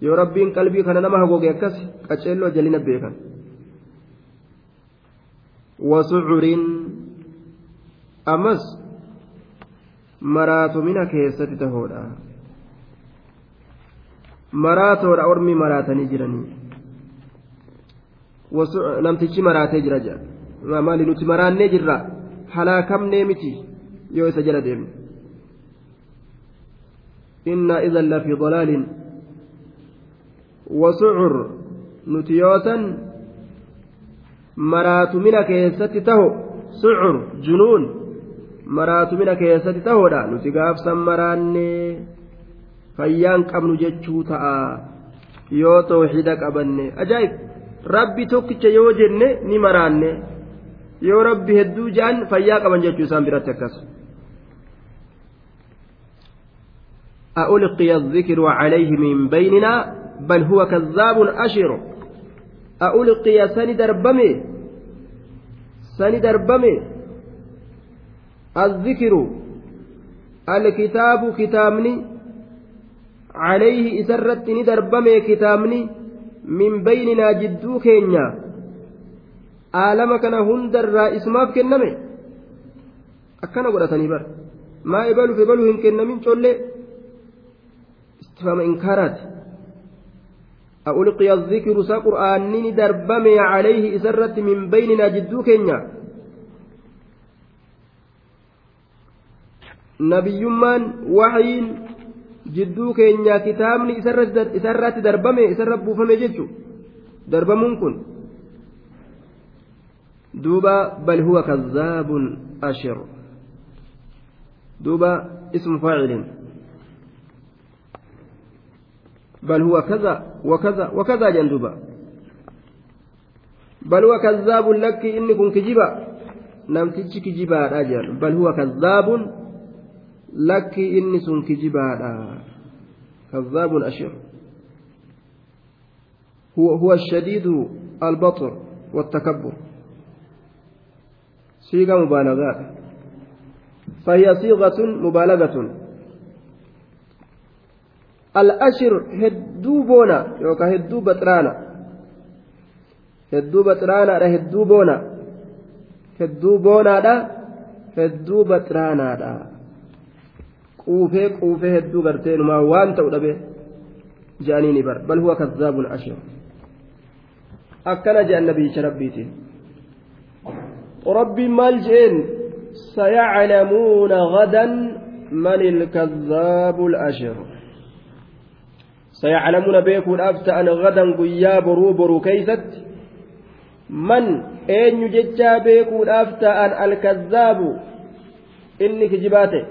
yoo rabbiin qalbii kana nama hagoge akkas qaceelloo jallina beekan wasucuriin ammas maraatumina keessatti tahoodha maraatoodha ormi maraatanii jiranii namtichi maraatee jira jedha maali nuti maraannee jirra halaakamnee miti yoo isa jala deemne inna idan lafi dalaalin wasucur nuti yoosan maraatumina keessatti taho sucur junuun maraatumina keessatti tahoodha nuti gaafsan maraannee fayyaan qabnu jechuu ta'a yoo tooxida qabanne ajaa'ib rabbi tokkicha yoo jenne ni maraanne yoo rabbi hedduu ja'an fayyaa qaban jechuu isaan biratti akkas ألقي الذكر عليه من بيننا بل هو كذاب أشر. ألقي سن دربمي؟ سن دربمي. الذكر الكتاب كتابني. عليه إسرت ندربمي كتابني. من بيننا جدو كينيا. عالم كان هندر اسماف كنمي؟ أكنا قرأتني بر. ما يبالو في بالو هن كنمين استفهام إنكارات. ألقي الذكر سا قرآن دربمي عليه إسرت من بيننا جدو كينيا wahayiin jidduu keenyaa kitaabni isarratti darbame isarra buufame jechu darbamuun kun duuba bal huwa kazaabun ashir duuba ismu faacilin بل هو كذا وكذا وكذا جندوبا بل هو كذاب لك إنكم كجبا. نمتج كجبا أجل بل هو كذاب inni sun kijibaadha kazzaabun ashir هو هو الشديد البطر والتكبر. صيغة مبالغات فهي صيغة مبالغة. الأشر هدو بونا يوكا هدو بطرانا هدو بطرانا هدو بونا هدو بونا هدو بطرانا hedduu gartee numaa waan ta'u dhabe je'anii ni bara bal huwa kazzaabun ashir akkana je'an nabiyyicha rabbiitiin rabbiin maal je'een sayaclamuuna gadan man ilkazzaabu lashir sayaclamuuna beekuudhaaf ta'an gadan guyyaa boruu boruu keeysatti man eenyu jechaa beekuudhaaf ta'an alkazzaabu inni kijibaa ta'e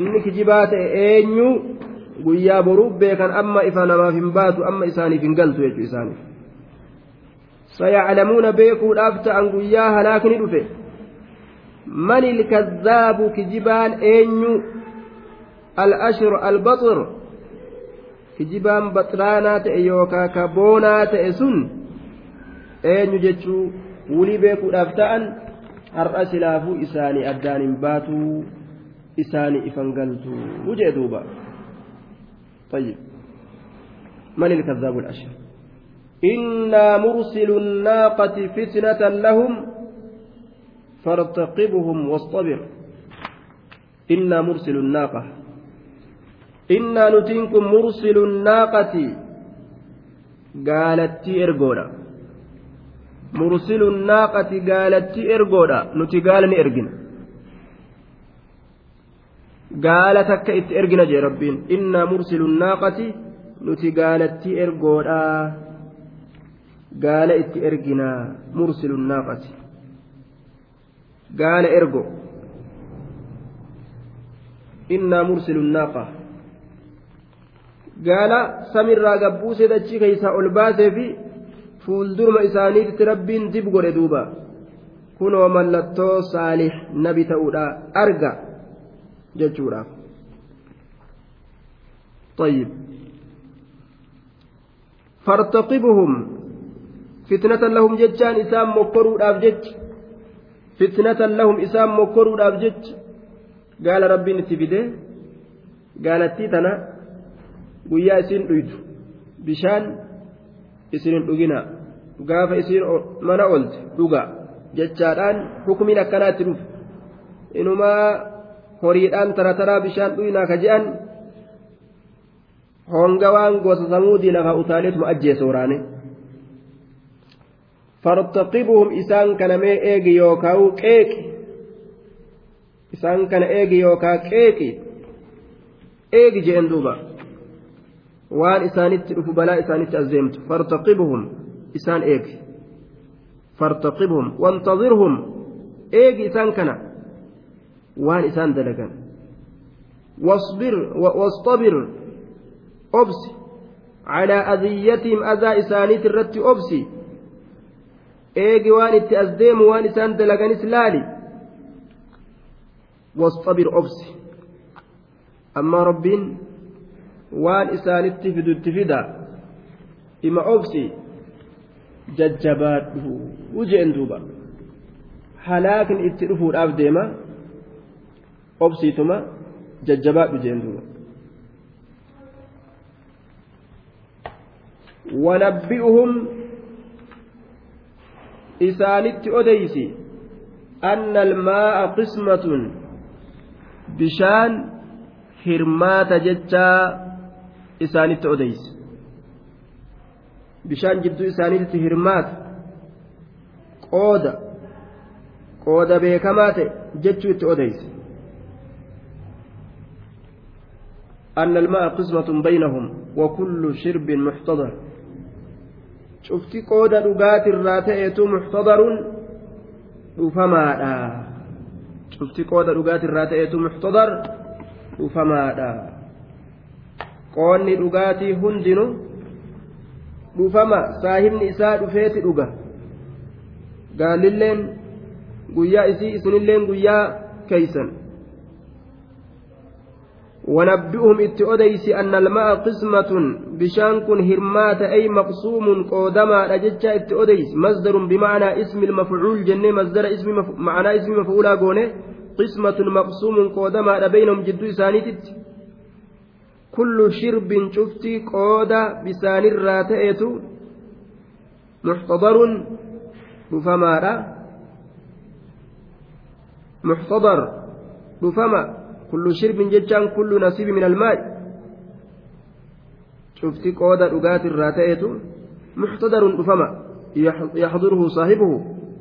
inni kijibaa ta'e eenyu guyyaa boruuf beekan amma ifa namaaf hin baatu amma isaaniif hin galtu jechuu isaaniif sayaclamuuna beekuudhaaf ta'an guyyaa halaakni dhufe man ilkazzaabu kijibaan eenyu al-ashru al-baxir kijibaan baxraanaa ta'e yookaa ka boonaa ta'e sun eenyu jechuu wulii beekuudhaaf ta'an har'a silaafuu isaanii addaan hin baatuu isaanii ifan galtuu jee duuba طيب من الكذاب الأشهر إنا مرسل الناقة فتنة لهم فارتقبهم واصطبر إنا مرسل الناقة inna nutiin kun mursilu naaqati. Gaalattii ergoodha. Mursilu naaqati gaalattii ergoodha. Nuti gaala ni ergina. Gaala takka itti ergina jee rabbiin. Innaa mursilu naaqati nuti gaalattii ergoodha. Gaala itti ergina mursilu naaqati. Gaala ergo. Inna mursilu naaqati gaala samirraa gabbuusee dachii keeysaa ol baasee fi fuuldurma isaaniitti rabbiin dib godhe duuba kunoo mallattoo saalih nabi ta'uudha arga jechuudhaaf طيب فارتقبهم فتنة لهم ججان إسام مكروا الأبجج فتنة لهم إسام مكروا الأبجج قال ربي نتفده قالت تنا guyyaa isin dhuytu bishaan isin dhugina gaafa isin mana olte dhuga jechaadhaan hukumiin akkanaatti dhufe inumaa horiidhaan tara taraa bishaan dhuyinaa ka je'an honga waan gosa samuudii lafa utaaleetuma ajjeese waraane fartaqibuhum isaan kana mee eegi yookaa qeeqi isaan kana eegi yookaa qeeqi eegi je'en duuba waan isaanitti dhufu balaa isaanitti azzeemtu fartaqibuhum isaan eegi fartaqibuhum wantazirhum eegi isaan kana waan isaan dalagan wastabir obsi calaa adiyatihim adaa isaaniit irratti obsi eegi waan itti as deemu waan isaan dalaganis laali wastabir obsi ammaa rabbiin waan isaanitti fidutti fida ima obsi jajjabaadhu ujeen duuba halaakni itti dhufuudhaaf deema obsiituma jajjabaadhu jeen duuba wanabbi'uhum isaanitti odeysi anna almaa'a qismatun bishaan hirmaata jechaa isaanitti odeysi bishaan jidduu isaaniitti hirmaata qooda qooda beekamaa ta'e jechuu itti odeysi أن الماء قسمة بينهم وكل شرب محتضر شفتي قود رقات الراتئة محتضر رفمادا شفتي قود رقات الراتئة محتضر رفمادا qoonni dhugaatii hundinuu dhufama saahibni isaa dhufeeti dhuga. Gaalilleen guyyaa isii isinilleen guyyaa keeysan. ونبئهم اتؤديس أن الماء قسمة بشان كن هرمات أي مقسوم قودما أجتش اتؤديس مصدر بمعنى اسم المفعول جنة مصدر اسم مف... معنى اسم مفعول قونه قسمة مقسوم قودما بينهم جدو سانيتت كل شرب شفتي قودا بسان الراتئة محتضر بفمارا محتضر بفما kullu nasiibi min almaa'i cufti qooda dhugaatii irraa ta'etu muxtadarun dhufama yaxduruhu saahibuhu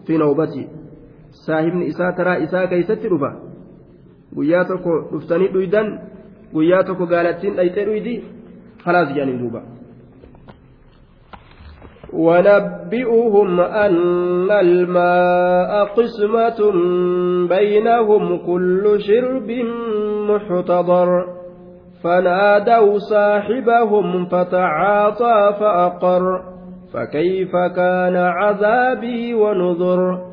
fi nawbati saahibni isaa taraa isaa keeysatti dhufa guyyaa tokko dhuftanii dhuydan guyyaa tokko gaalattiin dhayxee dhuydi khalaas jedhaniin duuba. ونبئهم أن الماء قسمة بينهم كل شرب محتضر فنادوا صاحبهم فتعاطى فأقر فكيف كان عذابي ونذر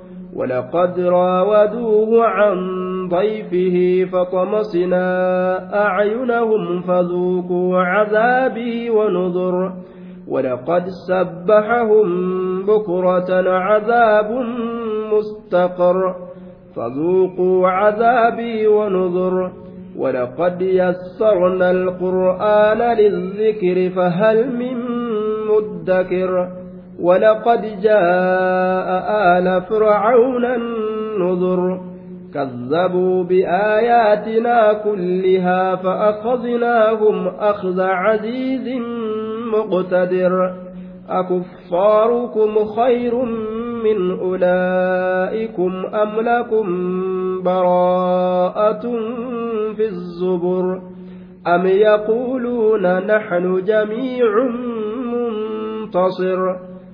ولقد راودوه عن ضيفه فطمسنا أعينهم فذوقوا عذابي ونذر. ولقد سبحهم بكرة عذاب مستقر. فذوقوا عذابي ونذر. ولقد يسرنا القرآن للذكر فهل من مدكر. ولقد جاء آل فرعون النذر كذبوا بآياتنا كلها فأخذناهم أخذ عزيز مقتدر أكفاركم خير من أولئكم أم لكم براءة في الزبر أم يقولون نحن جميع منتصر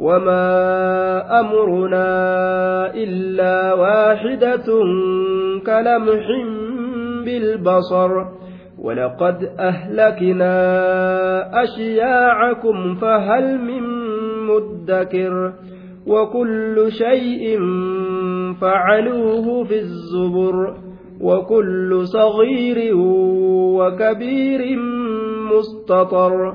وما أمرنا إلا واحدة كلمح بالبصر ولقد أهلكنا أشياعكم فهل من مدكر وكل شيء فعلوه في الزبر وكل صغير وكبير مستطر